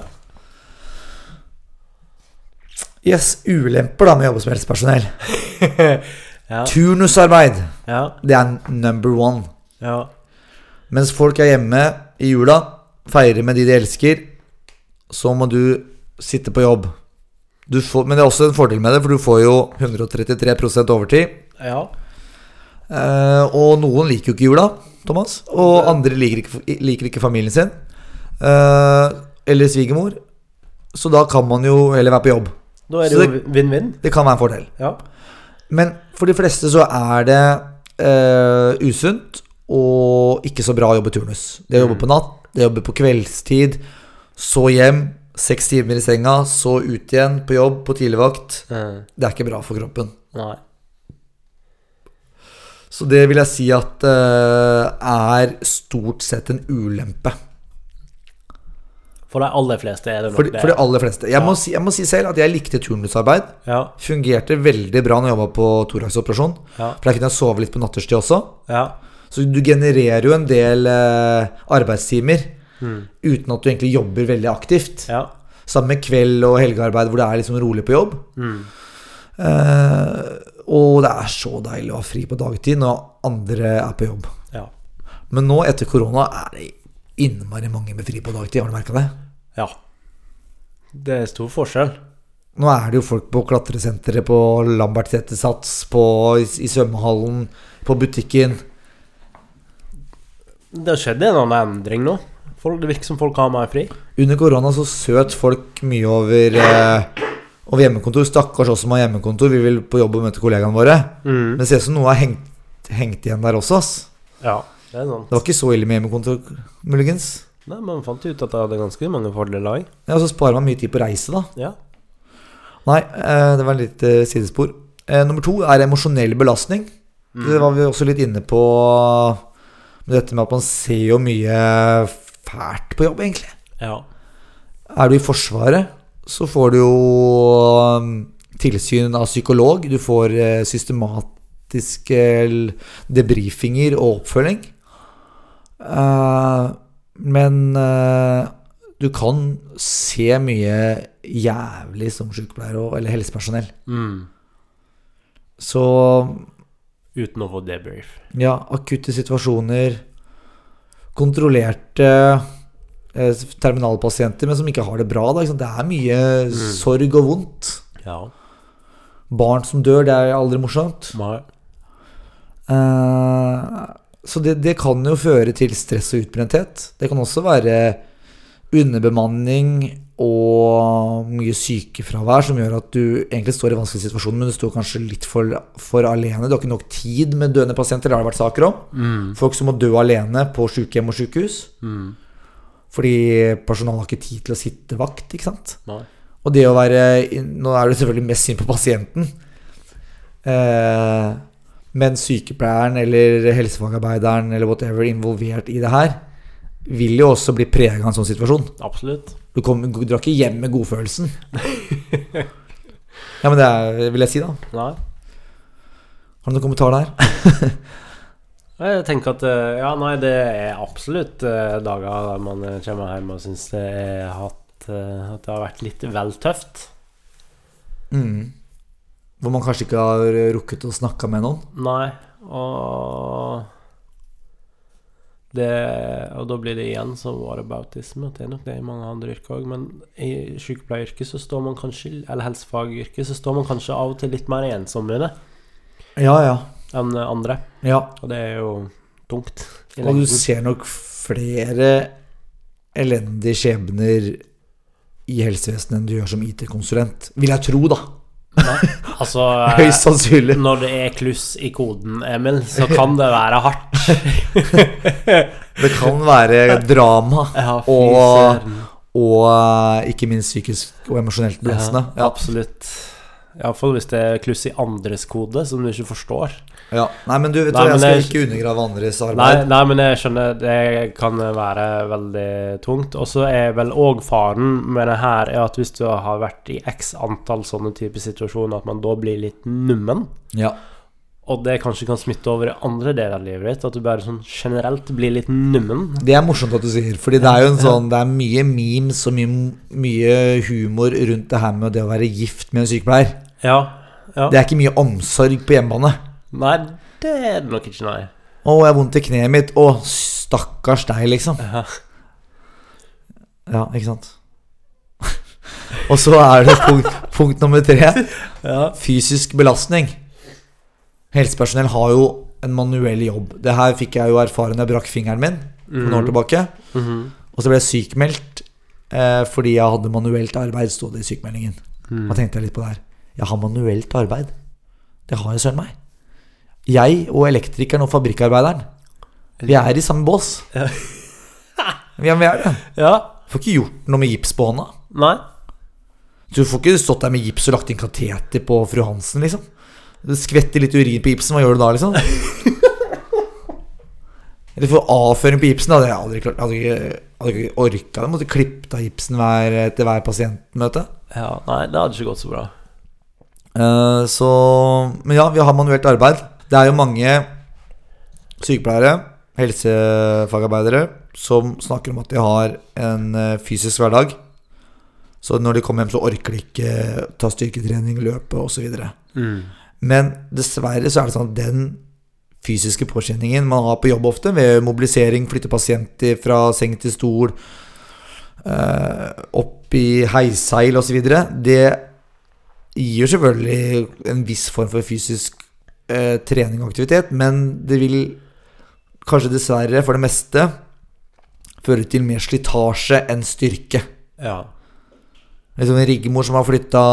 Yes, ulemper da med å jobbe som helsepersonell. ja. Turnusarbeid, Ja. det er number one. Ja. Mens folk er hjemme i jula, feirer med de de elsker, så må du sitte på jobb. Du får, men det er også en fordel med det, for du får jo 133% overtid. ja. Eh, og noen liker jo ikke jula, Thomas. Og andre liker ikke, liker ikke familien sin. Eh, eller svigermor. Så da kan man jo heller være på jobb. Da er det, det jo vinn-vinn. Det kan være en fordel. Ja. Men for de fleste så er det eh, usunt og ikke så bra å jobbe turnus. Det å jobbe på natt, det å jobbe på kveldstid, så hjem, seks timer i senga, så ut igjen på jobb på tidligvakt. Mm. Det er ikke bra for kroppen. Nei. Så det vil jeg si at eh, er stort sett en ulempe. For de aller fleste er det nok For, det. for de aller fleste. Jeg, Ja. må si, jeg må si selv at jeg likte turnusarbeid. Ja. Fungerte veldig bra når jeg jobba på thoraxoperasjon. Ja. For der kunne jeg sove litt på natterstid også. Ja. Så du genererer jo en del eh, arbeidstimer Mm. uten at du egentlig jobber veldig aktivt. Ja. Samme med kveld og helgearbeid hvor det er liksom rolig på jobb. Mm. Eh, og det er så deilig å ha fri på dagtid når andre er på jobb. Ja. Men nå etter korona er det innmari mange med fri på dagtid. Har du merka det? ja. Det er stor forskjell. Nå er det jo folk på klatresenteret, på Lambertseter Sats, på, i, svømmehallen, på butikken. Det har skjedd en annen endring nå. Folk, det virker som folk har mer fri. Under korona så søt folk mye over, eh, over hjemmekontor. Stakkars oss som har hjemmekontor. Vi vil på jobb og møte kollegaene våre. Mm. Men det ser ut som noe har hengt, hengt igjen der også. ass. Ja, det. Det var ikke så ille med hjemmekontor, muligens. Nei, Man fant ut at det hadde ganske mange fordeler lag. Ja, Så sparer man mye tid på reise, da. Ja. Nei, eh, det var litt eh, sidespor. Eh, nummer to er emosjonell belastning. Det var vi også litt inne på med dette med at man ser jo mye fælt på jobb, egentlig. ja. Er du i Forsvaret, så får du jo tilsyn av psykolog. Du får systematiske debrifinger og oppfølging. Eh, men uh, du kan se mye jævlig som sykepleier og, eller helsepersonell. Mm. Så Uten å få debrief. ja, akutte situasjoner, kontrollerte eh, terminalpasienter, men som ikke har det bra. Da? Det er mye sorg og vondt. Ja. Barn som dør, det er aldri morsomt. Nei. Eh, så det, det kan jo føre til stress og utbrenthet. Det kan også være underbemanning og mye sykefravær som gjør at du egentlig står i vanskelige vanskelig situasjon, men du står kanskje litt for, for alene. Du har ikke nok tid med døende pasienter. Det har det vært saker om. Mm. Folk som må dø alene på sykehjem og sykehus. Mm. Fordi personalet har ikke tid til å sitte vakt. ikke sant? Nei. Og det å være Nå er du selvfølgelig mest synd på pasienten. Eh, men sykepleieren eller helsefagarbeideren eller whatever involvert i det her, vil jo også bli prega av en sånn situasjon. Absolutt. Du, kommer, du drar ikke hjem med godfølelsen. ja, men det er, vil jeg si, da. Nei. Har du noen kommentar der? Jeg tenker at eh, Ja, nei, det er absolutt eh, dager der man eh, kommer hjem og syns det At det har vært litt vel tøft. Mm. Hvor man kanskje ikke har rukket å snakke med noen. Nei, og det, Og da blir det igjen så whataboutisme. Det er nok det i mange andre yrker òg, men i sykepleieryrket så står man kanskje Eller helsefagyrket så står man kanskje av og til litt mer ensom i det Ja, ja. enn andre. ja. Og det er jo tungt. Og du ser nok flere elendige skjebner i helsevesenet enn du gjør som IT-konsulent. Vil jeg tro, da. Altså eh, Høyst sannsynlig. Når det er kluss i koden, Emil, så kan det være hardt. Det kan være drama Ja, og, og eh, ikke minst psykisk og emosjonelt belastende. Ja, Ja. absolutt. Iallfall hvis det er kluss i andres kode, som du ikke forstår. Ja. Nei, men du vet Nei, hva, jeg skal jeg... ikke undergrave andres Nei, arbeid. nei, men jeg skjønner Det kan være veldig tungt. Og så er vel òg faren med det her er at hvis du har vært i x antall sånne typer situasjoner, at man da blir litt nummen. Ja. Og det kanskje kan smitte over i andre deler av livet ditt. At du bare sånn generelt blir litt nummen. Det er morsomt at du sier, Fordi det er jo en sånn Det er mye memes og mye, mye humor rundt det her med det å være gift med en sykepleier. Ja. ja. Det er ikke mye omsorg på hjemmebane. Nei, det er det nok ikke, nei. Å, jeg har vondt i kneet mitt. Å, stakkars deg, liksom. Ja. Ja, ikke sant. og så er det punkt, punkt nummer tre. Ja. Fysisk belastning. Helsepersonell har jo en manuell jobb. Det her fikk jeg jo erfare når jeg brakk fingeren min for noen år tilbake. Mhm. Og så ble jeg sykemeldt eh, fordi jeg hadde manuelt arbeid, sto det i sykemeldingen. Mm. Da tenkte jeg litt på det her. Jeg har manuelt arbeid. Det har jeg søren meg. Jeg og elektrikeren og fabrikkarbeideren, vi er i samme bås. Ja. Ja, vi er det. ja. Får ikke gjort noe med gips på hånda. Nei. Du får ikke stått der med gips og lagt inn kateter på fru Hansen, liksom. Det skvetter litt urin på gipsen, hva gjør du da, liksom? Eller få avføring på gipsen, da. Det hadde jeg aldri klart. Hadde ikke, hadde ikke orka det. Måtte klippet av gipsen hver, etter hver pasientmøte. Ja, nei, det hadde ikke gått så bra. Uh, så Men ja, vi har manuelt arbeid. Det er jo mange sykepleiere, helsefagarbeidere, som snakker om at de har en eh, fysisk hverdag. Så når de kommer hjem, så orker de ikke ta styrketrening, løpe osv. Mm. Men dessverre så er det sånn at den fysiske påkjenningen man har på jobb ofte, ved mobilisering, flytte pasienter fra seng til stol, eh, opp i heisseil osv., det gir selvfølgelig en viss form for fysisk eh, trening og aktivitet, men det vil kanskje dessverre for det meste føre til mer slitasje enn styrke. Ja. Liksom en riggemor som har flytta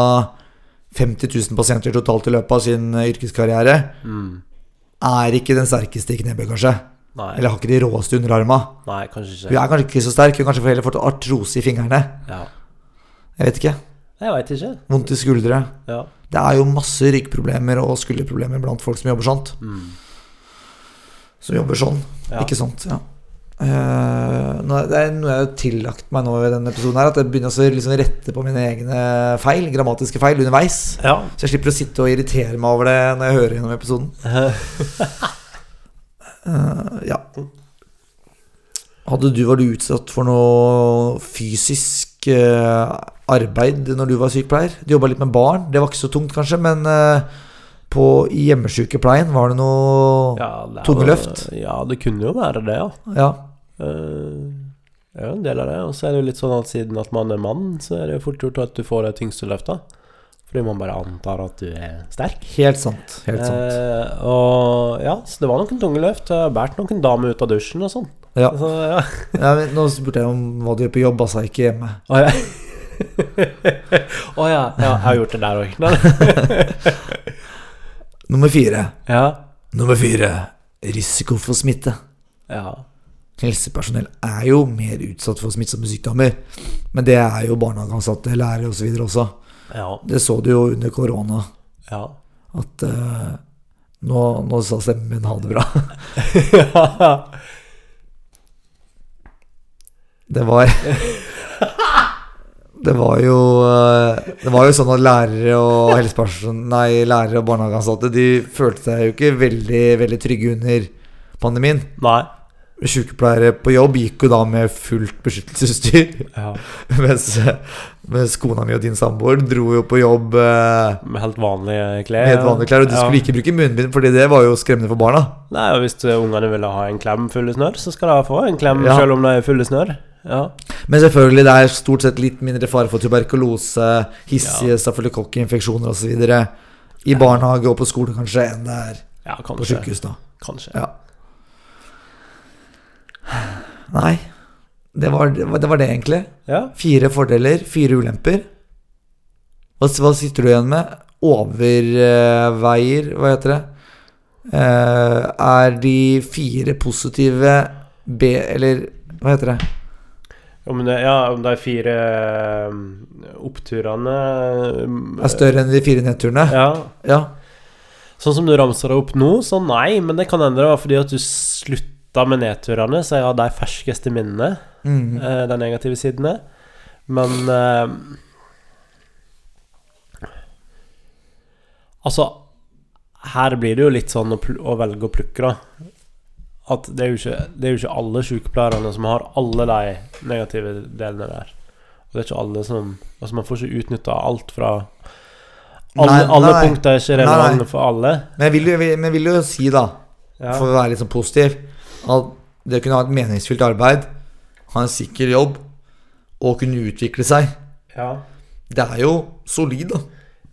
50 000 pasienter totalt i løpet av sin eh, yrkeskarriere, Mm. er ikke den sterkeste i knebøy, kanskje. Nei. Eller har ikke de råeste underarma. nei, kanskje Hun ikke. er kanskje ikke så sterk, hun kanskje får heller fått artrose i fingrene. Ja. Jeg vet ikke. Jeg veit ikke. Vondt i skuldre. Ja. Det er jo masse ryggproblemer og skulderproblemer blant folk som jobber sånt. Mm. Som jobber sånn, Ja. ikke sånt. Ja. Uh, det er noe jeg har tillagt meg nå i denne episoden, her at jeg begynner å liksom rette på mine egne feil, grammatiske feil, underveis. Ja. Så jeg slipper å sitte og irritere meg over det når jeg hører gjennom episoden. uh, ja. Hadde du, vært utsatt for noe fysisk eh, arbeid når du var sykepleier? Du jobba litt med barn. Det var ikke så tungt, kanskje, men eh, på, hjemmesykepleien var det noe ja det Tunge løft? Ja, det kunne jo være det, ja. Ja. er jo en del av det. Og så er det jo litt sånn at siden at man er mann, så er det jo fort gjort at du får de tyngste løfta. Fordi man bare antar at du er sterk. Helt sant. Helt sant. Eh, og ja, så det var noen tunge løft. Jeg har båret noen damer ut av dusjen og sånn. Ja. Så, ja. Ja, nå spurte jeg om hva du gjør på jobb, altså ikke hjemme. Oh, ja. Å ja. ja. Jeg har gjort det der òg. Nummer fire. ja. Nummer fire. Risiko for smitte. ja. Helsepersonell er jo mer utsatt for smittsomme sykdommer. Men det er jo barnehageansatte, lærere osv. også. Ja. Det så du jo under korona. Ja. At uh, nå, nå sa stemmen min ha det bra. ja. Det var Det var jo eh, Det var jo sånn at lærere og helseperson Nei, lærere og barnehageansatte De følte seg jo ikke veldig, veldig trygge under pandemien. Nei. Sykepleiere på jobb gikk jo da med fullt beskyttelsesutstyr. Ja. Mens, mens kona mi og din samboer dro jo på jobb eh, Med helt vanlige klær. med helt vanlige klær. Og de Ja. skulle ikke bruke munnbind, Fordi det var jo skremmende for barna. Nei, og Hvis ungene ville ha en klem full av snørr, så skal de få en klem Ja. selv om de er fulle av snørr. Ja. Men selvfølgelig, det er stort sett litt mindre fare for tuberkulose, hissige stafylokokkinfeksjoner osv. I barnehage og på skole kanskje enn det er ja, på sykehus. da Kanskje. Ja. Nei, det var det, var, det var det egentlig. Ja. Fire fordeler, fire ulemper. Hva, hva sitter du igjen med? Overveier, hva heter det? Uh, er de fire positive B... Eller hva heter det? Om, det, ja, om de fire um, oppturene um, Er større enn de fire nedturene? Ja. Ja. Sånn som du ramser det opp nå, så nei, men det kan hende det var fordi at du slutta med nedturene, så har de ferskeste minnene, Mm. -hmm. de negative sidene. Men eh, Altså, her blir det jo litt sånn å, å velge å plukke, da. At det er, jo ikke, det er jo ikke alle sykepleierne som har alle de negative delene der. Og det er ikke alle som Altså, man får ikke utnytta alt fra Alle, Nei, alle punkter er ikke Nei, nei. relevante for alle. Men jeg vil jo, jeg vil jo si, da, Ja. for å være litt sånn positiv, at det å kunne ha et meningsfylt arbeid, ha en sikker jobb og kunne utvikle seg, ja. det er jo solid, da.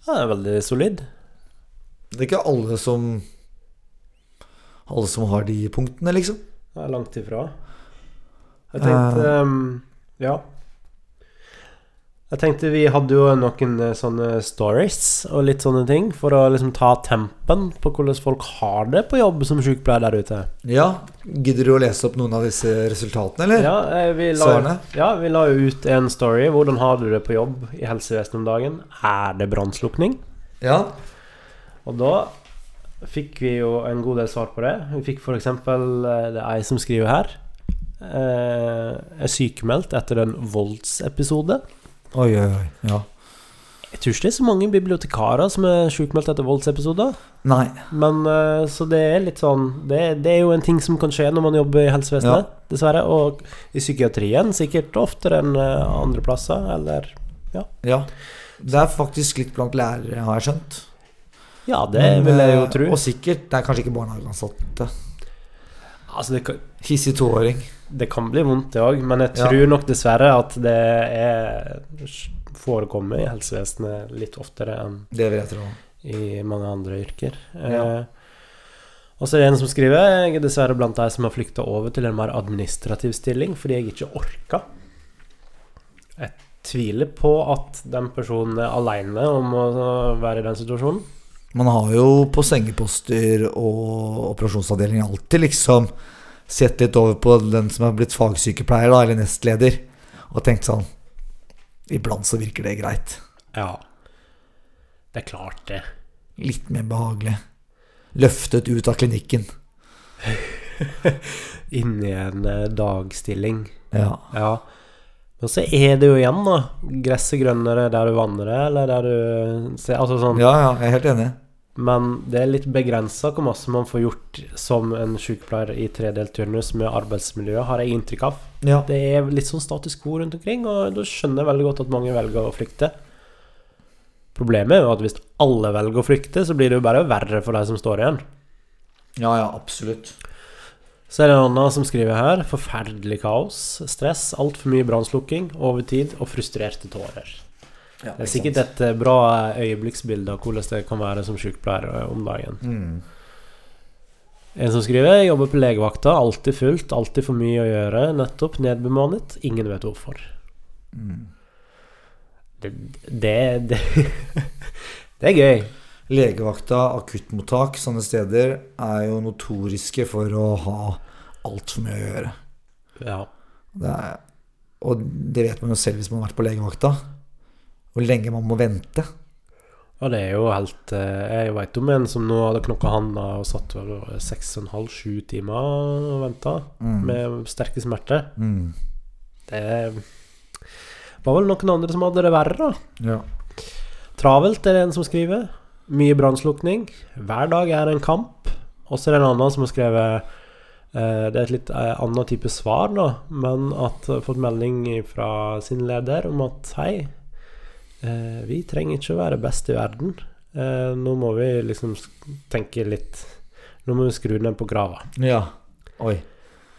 Ja, det er veldig solid. Det er ikke alle som Alle som har de punktene, liksom. Det er langt ifra. Jeg tenkte um, Ja. Jeg tenkte vi hadde jo noen eh, sånne stories og litt sånne ting for å liksom ta tempen på hvordan folk har det på jobb som sykepleier der ute. Ja, Gidder du å lese opp noen av disse resultatene, eller? Ja, eh, vi la, Svarene? ja, vi la jo ut en story. Hvordan har du det på jobb i helsevesenet om dagen? Er det brannslukning? Ja. Og da fikk vi jo en god del svar på det. Vi fikk f.eks. Det er ei som skriver her. Eh, er sykemeldt etter en voldsepisode. Oi, oi, oi. Ja. Jeg tror ikke det er så mange bibliotekarer som er sykemeldt etter voldsepisoder. Nei. Men eh, Så det er litt sånn det, det er jo en ting som kan skje når man jobber i helsevesenet, dessverre. Og i psykiatrien sikkert oftere enn eh, andre plasser, eller Ja. Det er faktisk litt blant lærere, har jeg skjønt. Ja, det Men, vil jeg jo eh, tro. Og sikkert Det er kanskje ikke barnehageansatte. Altså, det kan, Hissig toåring. det kan bli vondt, det òg, men jeg Ja. tror nok dessverre at det er forekommer i helsevesenet litt oftere enn Det vil jeg tro. i mange andre yrker. Ja. Eh, og så er det en som skriver Jeg er dessverre blant de som har flykta over til en mer administrativ stilling fordi jeg ikke orka. Jeg tviler på at den personen er aleine om å være i den situasjonen. Man har jo på sengeposter og operasjonsavdeling alltid liksom sett litt over på den som er blitt fagsykepleier, da, eller nestleder, og tenkt sånn Iblant så virker det greit. Ja. Det er klart, det. Litt mer behagelig. Løftet ut av klinikken. Inni en eh, dagstilling. Ja. Ja. Men så er det jo igjen, da. Gresset grønnere der du vanner det, eller der du ser Altså sånn ja, ja, jeg er helt enig. Men det er litt begrensa hvor masse man får gjort som en sykepleier i tredelt turnus med arbeidsmiljøet, har jeg inntrykk av. Ja. Det er litt sånn status quo rundt omkring, og da skjønner jeg veldig godt at mange velger å flykte. Problemet er jo at hvis alle velger å flykte, så blir det jo bare verre for de som står igjen. ja, ja, absolutt. Så er det en annen som skriver her. Forferdelig kaos, stress, altfor mye brannslukking, overtid og frustrerte tårer. Det er sikkert et eh, bra øyeblikksbilde av hvordan det kan være som sykepleier eh, om dagen. Mm. En som skriver Jeg jobber på legevakta, alltid fullt, alltid for mye å gjøre, nettopp nedbemannet, ingen vet hvorfor. Mm. Det Det, det, det er gøy. Legevakta, akuttmottak, sånne steder er jo notoriske for å ha altfor mye å gjøre. Ja. Det er, og det vet man jo selv hvis man har vært på legevakta. Hvor lenge man må vente. Ja, det er jo helt eh, Jeg veit om en som nå hadde knokka handa og satt halv, sju timer og venta Mm. med sterke smerter. Mm. Det var vel noen andre som hadde det verre, da. Ja. Travelt er det en som skriver. Mye brannslukking. Hver dag er en kamp. Og så er det en annen som har skrevet eh, Det er et litt annet type svar, da, men at fått melding fra sin leder om at hei, eh, vi trenger ikke å være best i verden. Eh, nå må vi liksom tenke litt Nå må vi skru ned på grava. ja. Oi.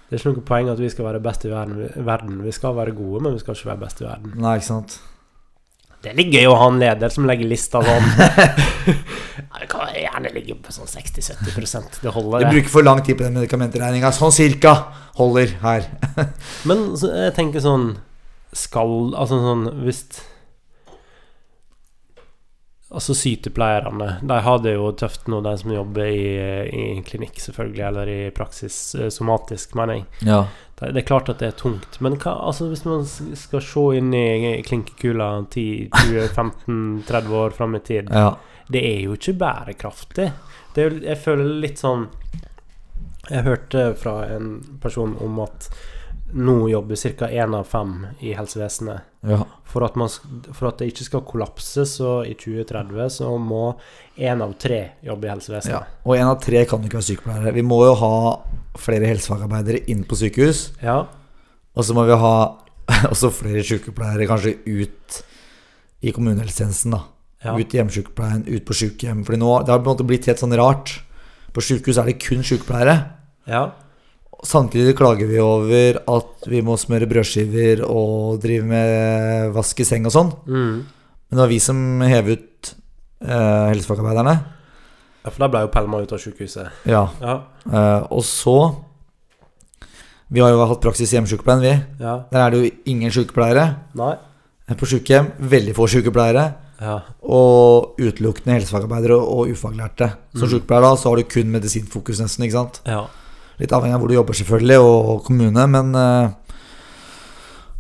Det er ikke noe poeng at vi skal være best i verden. verden. Vi skal være gode, men vi skal ikke være best i verden. Nei, ikke sant. Det er litt gøy å ha en leder som legger lista sånn. det kan gjerne ligge på sånn 60-70% Det holder, Du bruker for lang tid på den medikamentregninga. Sånn cirka holder her. Men jeg tenker sånn Skal Altså sånn Hvis Altså sykepleierne De har det jo tøft nå, de som jobber i, i klinikk, selvfølgelig, eller i praksis eh, somatisk, mener jeg. Ja. Det, det er klart at det er tungt, men hva, altså hvis man skal se inn i klinkekula 10-20-15-30 år fram i tid ja. Det er jo ikke bærekraftig. Det er, jeg føler litt sånn Jeg hørte fra en person om at nå jobber ca. én av fem i helsevesenet. ja. For at, man, for at det ikke skal kollapse, så i 2030 så må én av tre jobbe i ja. helsevesenet. Og én av tre kan jo ikke være sykepleiere. Vi må jo ha flere helsefagarbeidere inn på sykehus. Ja. Og så må vi ha også flere sykepleiere kanskje ut i kommunehelsetjenesten, da. ja. Ut i hjemmesykepleien, ut på sykehjem. For det har på en måte blitt helt sånn rart. På sykehus er det kun sykepleiere. ja. Samtidig klager vi over at vi må smøre brødskiver og drive med vask i seng og sånn. Mm. Men det var vi som hev ut eh, helsefagarbeiderne. ja. For da ble jo pælma ut av sykehuset. Ja. Ja. Eh, og så Vi har jo hatt praksis i hjemmesykepleien, vi. ja. Der er det jo ingen sykepleiere. Nei. Eh, På sykehjem veldig få sykepleiere. Ja. Og utelukkende helsefagarbeidere og ufaglærte. Som Mm. sykepleier da, så har du kun medisinfokus, nesten. ikke sant? ja. Litt avhengig av hvor du jobber, selvfølgelig, og kommune, men eh,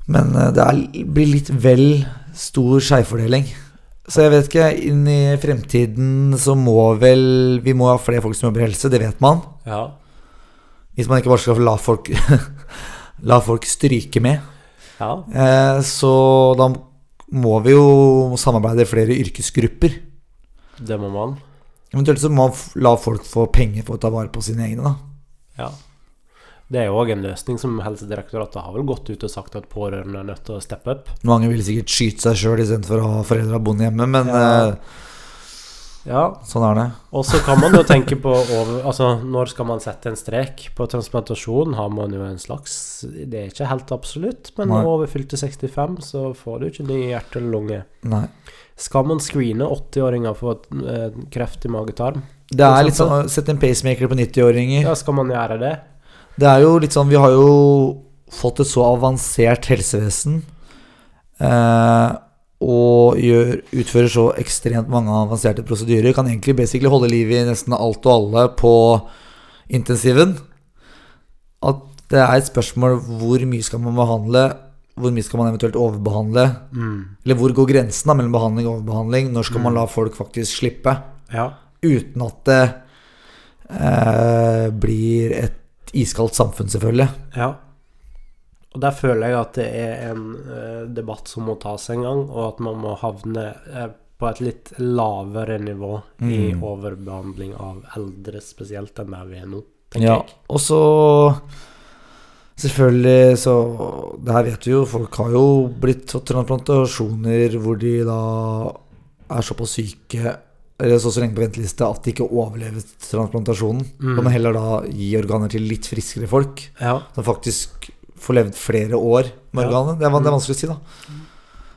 Men eh, det er, blir litt vel stor skjevfordeling. Så jeg vet ikke, inn i fremtiden så må vel Vi må ha flere folk som jobber i helse, det vet man. ja. Hvis man ikke bare skal la folk La folk stryke med. ja. Eh, så da må vi jo samarbeide i flere yrkesgrupper. Det må man. Eventuelt så må man la folk få penger for å ta vare på sine egne, da. Ja. Det er jo òg en løsning som Helsedirektoratet har vel gått ut og sagt at pårørende er nødt til å steppe opp. Mange vil sikkert skyte seg sjøl istedenfor å ha foreldra boende hjemme, men Ja. eh, Ja, sånn er det. og så kan man jo tenke på over, Altså, når skal man sette en strek? På transplantasjon har man jo en slags Det er ikke helt absolutt, men Nei. over fylte 65 så får du ikke ny hjerte eller lunge. Nei. Skal man screene 80-åringer for eh, kreft i magetarm? Det er litt sånn Sett en pacemaker på 90-åringer. Ja, skal man gjøre det? Det er jo litt sånn Vi har jo fått et så avansert helsevesen. Eh, og gjør, utfører så ekstremt mange avanserte prosedyrer. Kan egentlig basically holde liv i nesten alt og alle på intensiven. At det er et spørsmål hvor mye skal man behandle, hvor mye skal man eventuelt overbehandle? Mm. Eller hvor går grensen da mellom behandling og overbehandling? Når skal man la folk faktisk slippe? Ja. Uten at det eh, blir et iskaldt samfunn, selvfølgelig. Ja. Og der føler jeg at det er en eh, debatt som må tas en gang, og at man må havne eh, på et litt lavere nivå i Mm. overbehandling av eldre spesielt enn der vi er nå, tenker Ja, jeg. og så Selvfølgelig så Det her vet vi jo, folk har jo blitt fått transplantasjoner hvor de da er såpass syke eller så så lenge på venteliste at de ikke overlevet transplantasjonen. Mm. Kan man heller da gi organer til litt friskere folk, Ja. som faktisk får levd flere år med Ja. organet. Det er, det er vanskelig å si, da.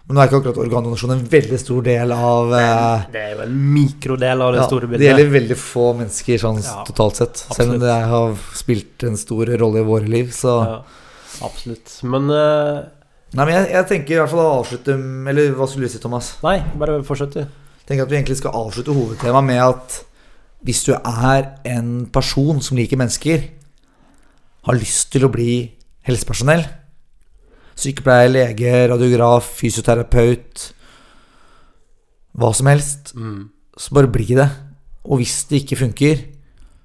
Men nå er ikke akkurat organdonasjon en veldig stor del av eh, Det er jo en mikrodel av det ja, store Det gjelder veldig få mennesker sånn Ja, totalt sett. Selv om det har spilt en stor rolle i våre liv, så Ja, absolutt. Men uh... Nei, men jeg, jeg tenker i hvert fall å avslutte Eller hva skulle du si, Thomas? Nei, bare fortsett, du. Tenker at vi egentlig skal avslutte hovedtemaet med at hvis du er en person som liker mennesker, har lyst til å bli helsepersonell, sykepleier, lege, radiograf, fysioterapeut, hva som helst, Mm. så bare bli det. Og hvis det ikke funker,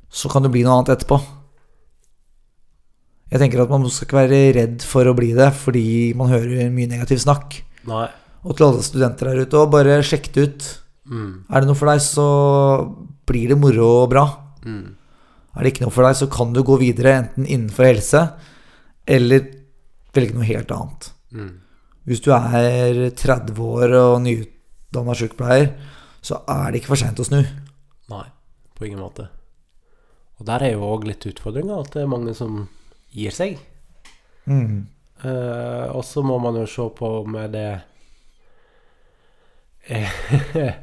så kan det bli noe annet etterpå. Jeg tenker at man skal ikke være redd for å bli det, fordi man hører mye negativ snakk. Nei. Og til alle studenter der ute, òg, bare sjekk det ut. Mm. Er det noe for deg, så blir det moro og bra. Mm. Er det ikke noe for deg, så kan du gå videre, enten innenfor helse, eller velge noe helt annet. Mm. Hvis du er 30 år og nyutdanna sykepleier, så er det ikke for seint å snu. Nei, på ingen måte. Og der er jo òg litt utfordringa, at det er mange som gir seg. Mm. Eh, og så må man jo se på med det eh,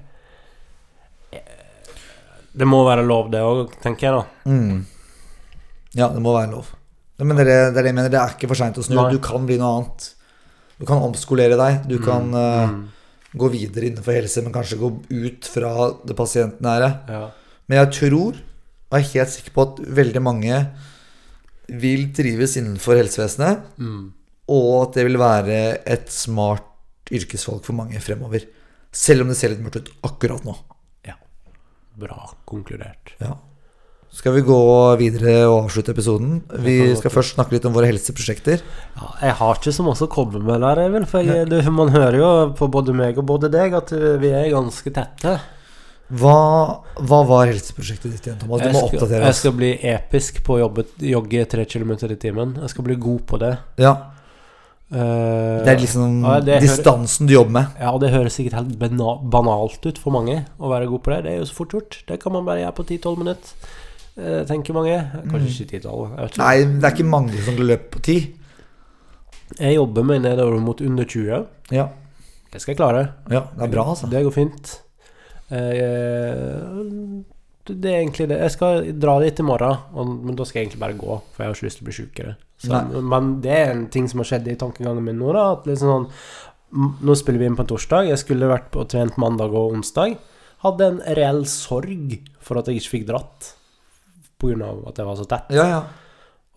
Det må være lov, det òg, tenker jeg, da. Mm. Ja, det må være lov. Men det er det, jeg mener. Det er ikke for seint å snu. Nei. Du kan bli noe annet. Du kan omskolere deg. Du kan uh, Mm. gå videre innenfor helse, men kanskje gå ut fra det pasientnære. Ja. Men jeg tror, og er helt sikker på, at veldig mange vil trives innenfor helsevesenet, Mm. og at det vil være et smart yrkesvalg for mange fremover. Selv om det ser litt mørkt ut akkurat nå. Bra konkludert. Ja. Skal vi gå videre og avslutte episoden? Vi skal først snakke litt om våre helseprosjekter. Ja, jeg har ikke så mye å komme med der, Eivind. For jeg, du, man hører jo på både meg og både deg at vi er ganske tette. Hva, hva var helseprosjektet ditt igjen, Thomas? Du må oppdatere oss. jeg skal bli episk på å jobbe, jogge tre kilometer i timen. Jeg skal bli god på det. Ja, Eh, det er liksom ja, det hører- distansen du jobber med. Ja, og det høres sikkert helt banalt ut for mange å være god på det. Det er jo så fort gjort. Det kan man bare gjøre på 10-12 minutter, eh, tenker mange. Kanskje ikke 10-12. jeg vet ikke. Nei, det er ikke mange som løper på 10. Jeg jobber meg nedover mot under 20. Ja. Det skal jeg klare. ja, det er bra, altså. Det går fint. Eh, det er egentlig det. Jeg skal dra dit i morgen, men da skal jeg egentlig bare gå. For jeg har ikke lyst til å bli sjukere. Så, men det er en ting som har skjedd i tankegangen min nå. da At liksom sånn Nå spiller vi inn på en torsdag. Jeg skulle vært på trent mandag og onsdag. Hadde en reell sorg for at jeg ikke fikk dratt pga. at jeg var så tett. Ja, ja.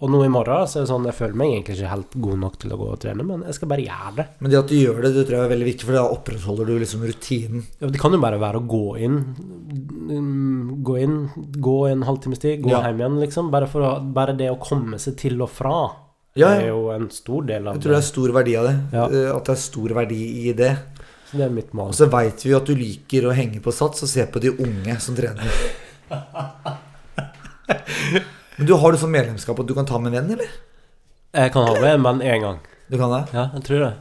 Og nå i morgen så er det sånn jeg føler meg egentlig ikke helt god nok til å gå og trene, men jeg skal bare gjøre det. Men det at du gjør det, det tror jeg er veldig viktig, for da opprettholder du liksom rutinen. Ja, det kan jo bare være å gå inn mm, Gå inn, gå en halvtimes tid, gå Ja. hjem igjen, liksom. Bare, for å, bare det å komme seg til og fra Ja, er jo en stor del av det. Jeg tror det er stor verdi av det. Ja. eh, At det er stor verdi i det. Så det er mitt mål. Og så veit vi at du liker å henge på sats og se på de unge som trener. Men du har du sånn medlemskap at du kan ta med en venn, eller? Jeg kan ha med, men én gang. Du kan det? Ja, jeg tror det.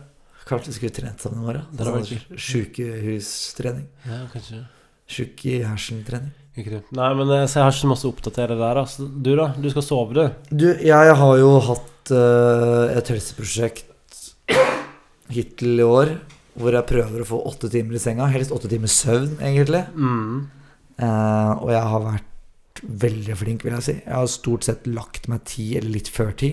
Kanskje vi skulle trent sammen i morgen? Det hadde vært Sånn Sjukehustrening. Ja, kanskje Sjuk i hersen-trening. Nei, men eh, jeg har ikke så masse å oppdatere der. Altså. Du, da? Du skal sove, du? Du, jeg har jo hatt uh, et helseprosjekt hittil i år hvor jeg prøver å få åtte timer i senga. Helst åtte timer søvn, egentlig. Mm. Uh, og jeg har vært veldig flink, vil jeg si. Jeg har stort sett lagt meg ti eller litt før ti.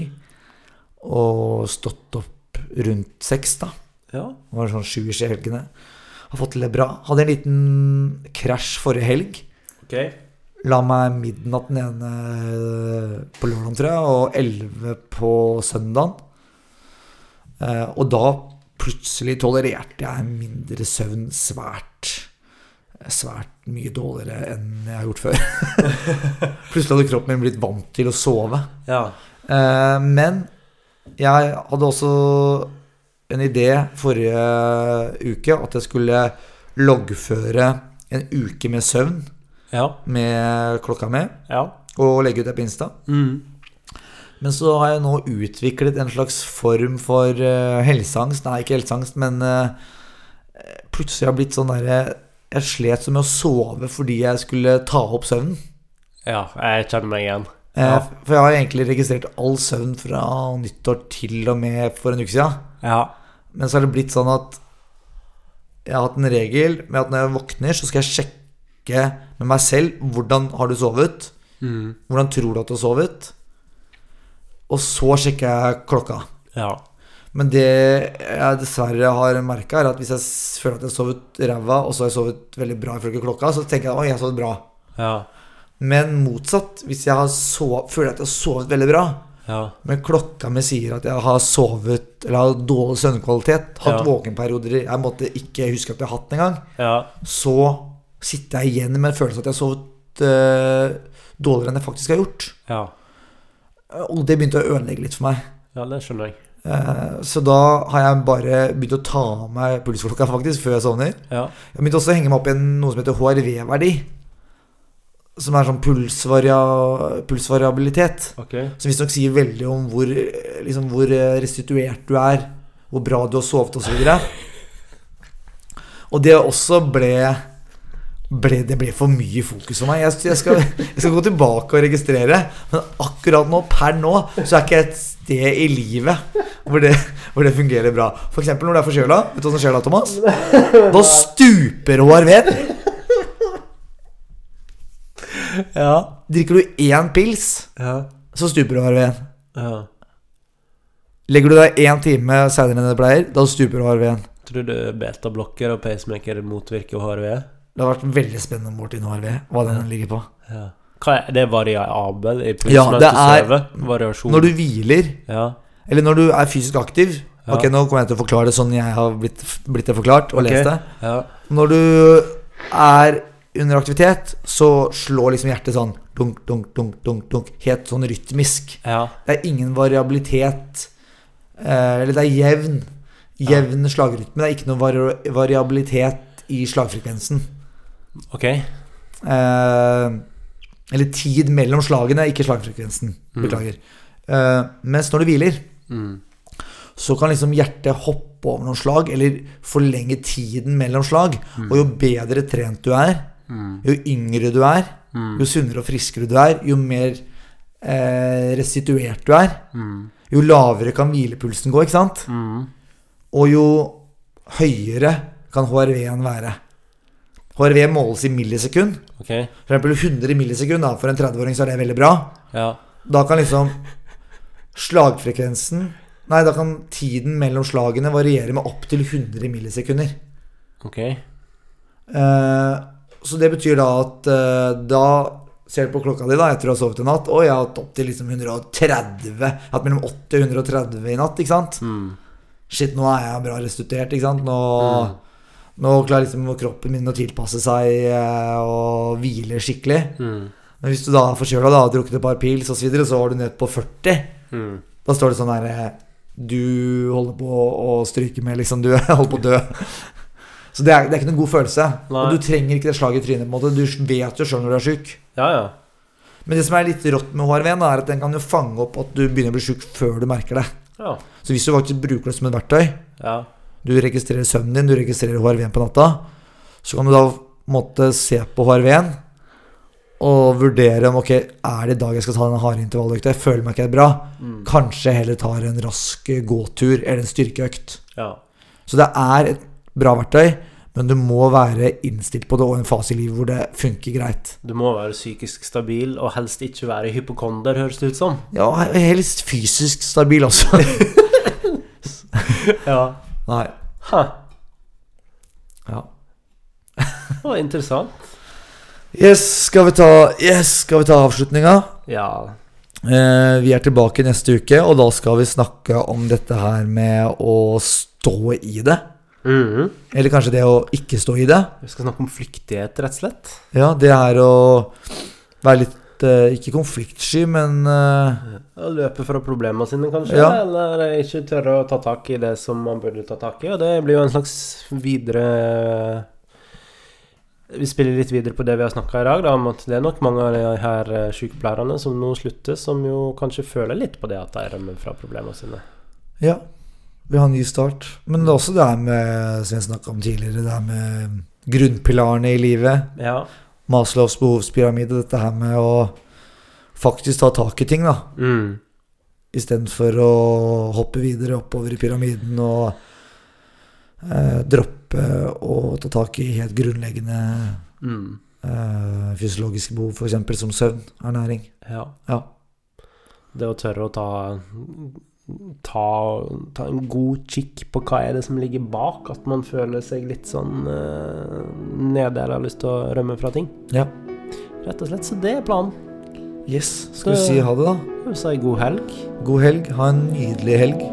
Og stått opp rundt seks, da. Ja. Det var sånn sju i helgene. Har fått til det bra. Hadde en liten krasj forrige helg. Okay. La meg midnatt den ene på lørdag, tror jeg, og elleve på søndagen. Eh, og da plutselig tolererte jeg mindre søvn svært Svært mye dårligere enn jeg har gjort før. plutselig hadde kroppen min blitt vant til å sove. Ja. Eh, men jeg hadde også en idé forrige uke at jeg skulle loggføre en uke med søvn Ja. med klokka mi Ja. og legge ut det på Insta. Mm. Men så har jeg nå utviklet en slags form for eh, helseangst. Nei, ikke helseangst, men eh, plutselig har jeg blitt sånn derre Jeg slet så med å sove fordi jeg skulle ta opp søvnen. Ja, jeg kjenner meg igjen. Eh, Ja. For jeg har egentlig registrert all søvn fra nyttår til og med for en uke siden. Ja. Men så har det blitt sånn at jeg har hatt en regel med at når jeg våkner, så skal jeg sjekke med meg selv hvordan har du sovet. Mm. Hvordan tror du at du har sovet? Og så sjekker jeg klokka. Ja. Men det jeg dessverre har merka, er at hvis jeg føler at jeg har sovet ræva, og så har jeg sovet veldig bra ifølge klokka, så tenker jeg at jeg har sovet bra. Ja. Men motsatt, hvis jeg har sov, føler at jeg har sovet veldig bra, Ja. men klokka mi sier at jeg har sovet eller har dårlig søvnkvalitet, hatt Ja. våkenperioder jeg måtte ikke huske at jeg har hatt den engang, Ja. så sitter jeg igjen med en følelse av at jeg har sovet eh, dårligere enn jeg faktisk har gjort. Ja. Og det begynte å ødelegge litt for meg. Ja, det skjønner jeg. Eh, Så da har jeg bare begynt å ta av meg pulsklokka faktisk før jeg sovner. Ja. Jeg begynte også å henge meg opp i noe som heter HRV-verdi. Som er sånn pulsvaria, pulsvariabilitet. Okay. Som visstnok sier veldig om hvor, liksom, hvor eh, restituert du er. Hvor bra du har sovet osv. Og, og det også ble, ble Det ble for mye fokus for meg. Jeg, jeg, skal, jeg skal gå tilbake og registrere. Men akkurat nå, per nå, så er ikke et sted i livet hvor det, hvor det fungerer bra. F.eks. når du er forkjøla. Vet du hva som skjer da, Thomas? Da stuper HRV-en. Ja. Drikker du én pils, Ja. så stuper HRV-en. ja. Legger du deg én time senere enn det pleier, da stuper HRV-en. Tror du betablokker og pacemaker motvirker HRV? Det har vært veldig spennende Martin HRV, hva den ligger på. Ja. Hva er det variabel i puls Ja, det er- Variasjon? Når du hviler, Ja. eller når du er fysisk aktiv Ja. Ok, nå kommer jeg til å forklare det sånn jeg har blitt, blitt det forklart og okay. lest det. Ja. Når du er under aktivitet, så slår liksom hjertet sånn dunk, dunk, dunk, dunk, dunk helt sånn rytmisk. Ja. Det er ingen variabilitet eh, Eller det er jevn. Jevn slagrytme. Det er ikke noe vari variabilitet i slagfrekvensen. Ok. Eh, eller tid mellom slagene, ikke slagfrekvensen. Mm. Beklager. Eh, mens når du hviler, Mm. så kan liksom hjertet hoppe over noen slag, eller forlenge tiden mellom slag. Og jo bedre trent du er, Mm. jo yngre du er, Mm. jo sunnere og friskere du er, jo mer eh, restituert du er, Mm. jo lavere kan hvilepulsen gå, ikke sant? Mm. Og jo høyere kan HRV-en være. HRV måles i millisekund. Ok. For eksempel 100 millisekund, da, for en 30-åring så er det veldig bra. Ja. Da kan liksom slagfrekvensen Nei, da kan tiden mellom slagene variere med opptil 100 millisekunder. Ok. Eh, så det betyr da at eh, da ser du på klokka di da etter å ha sovet en natt. Å, jeg har hatt opptil liksom 130. Hatt mellom 80 og 130 i natt, ikke sant? Mm. Shit, nå er jeg bra restituert, ikke sant? Nå, nå klarer liksom kroppen min å tilpasse seg eh, og hvile skikkelig. Mm. Men hvis du da er forkjøla og har drukket et par pils osv., så, videre, så var du ned på 40. Mm. Da står det sånn her eh, Du holder på å stryke med, liksom. Du holder på å dø. Så det er, det er ikke noen god følelse. Nei. Og du trenger ikke det slaget i trynet. på en måte Du vet jo sjøl når du er sjuk. Ja, ja. Men det som er litt rått med HRV-en, er at den kan jo fange opp at du begynner å bli sjuk før du merker det. Ja. Så hvis du faktisk bruker det som et verktøy, Ja. Du registrerer søvnen din, du registrerer HRV-en på natta, så kan du da måtte se på HRV-en og vurdere om ok, er det i dag jeg skal ta den harde intervalløkta. Jeg føler meg ikke bra. Mm. Kanskje heller tar en rask gåtur eller en styrkeøkt. ja. Så det er et bra verktøy, men du må være innstilt på det og en fase i livet hvor det funker greit. Du må være psykisk stabil, og helst ikke være hypokonder, høres det ut som. Ja, helst fysisk stabil også. Ja. Nei. Ha. Ja. Det var interessant. Yes, skal vi ta, yes, skal vi ta avslutninga? Ja. Eh, vi er tilbake neste uke, og da skal vi snakke om dette her med å stå i det. Mhm. Eller kanskje det å ikke stå i det. Vi skal snakke om flyktighet, rett og slett. Ja, det er å være litt Ikke konfliktsky, men uh, Å løpe fra problemene sine, kanskje. Ja. Eller ikke tørre å ta tak i det som man burde ta tak i. Og det blir jo en slags videre Vi spiller litt videre på det vi har snakka i dag, da, om at det er nok mange av de her eh, sykepleierne som nå slutter, som jo kanskje føler litt på det at de rømmer fra problemene sine. ja. Vi har en ny start. Men det er også det her med, som jeg snakka om tidligere, det her med grunnpilarene i livet. Ja. Maslows behovspyramide. Dette her med å faktisk ta tak i ting, da. Mm. Istedenfor å hoppe videre oppover i pyramiden og eh, droppe å ta tak i helt grunnleggende Mm. eh, fysiologiske behov, f.eks. som søvn, ernæring. Ja. Ja. Det å tørre å ta, ta Ta en god kikk på hva er det som ligger bak at man føler seg litt sånn uh, nede eller har lyst til å rømme fra ting. Ja. Rett og slett. Så det er planen. Yes. Skal vi si ha det, da? Vi si god helg. God helg. Ha en nydelig helg.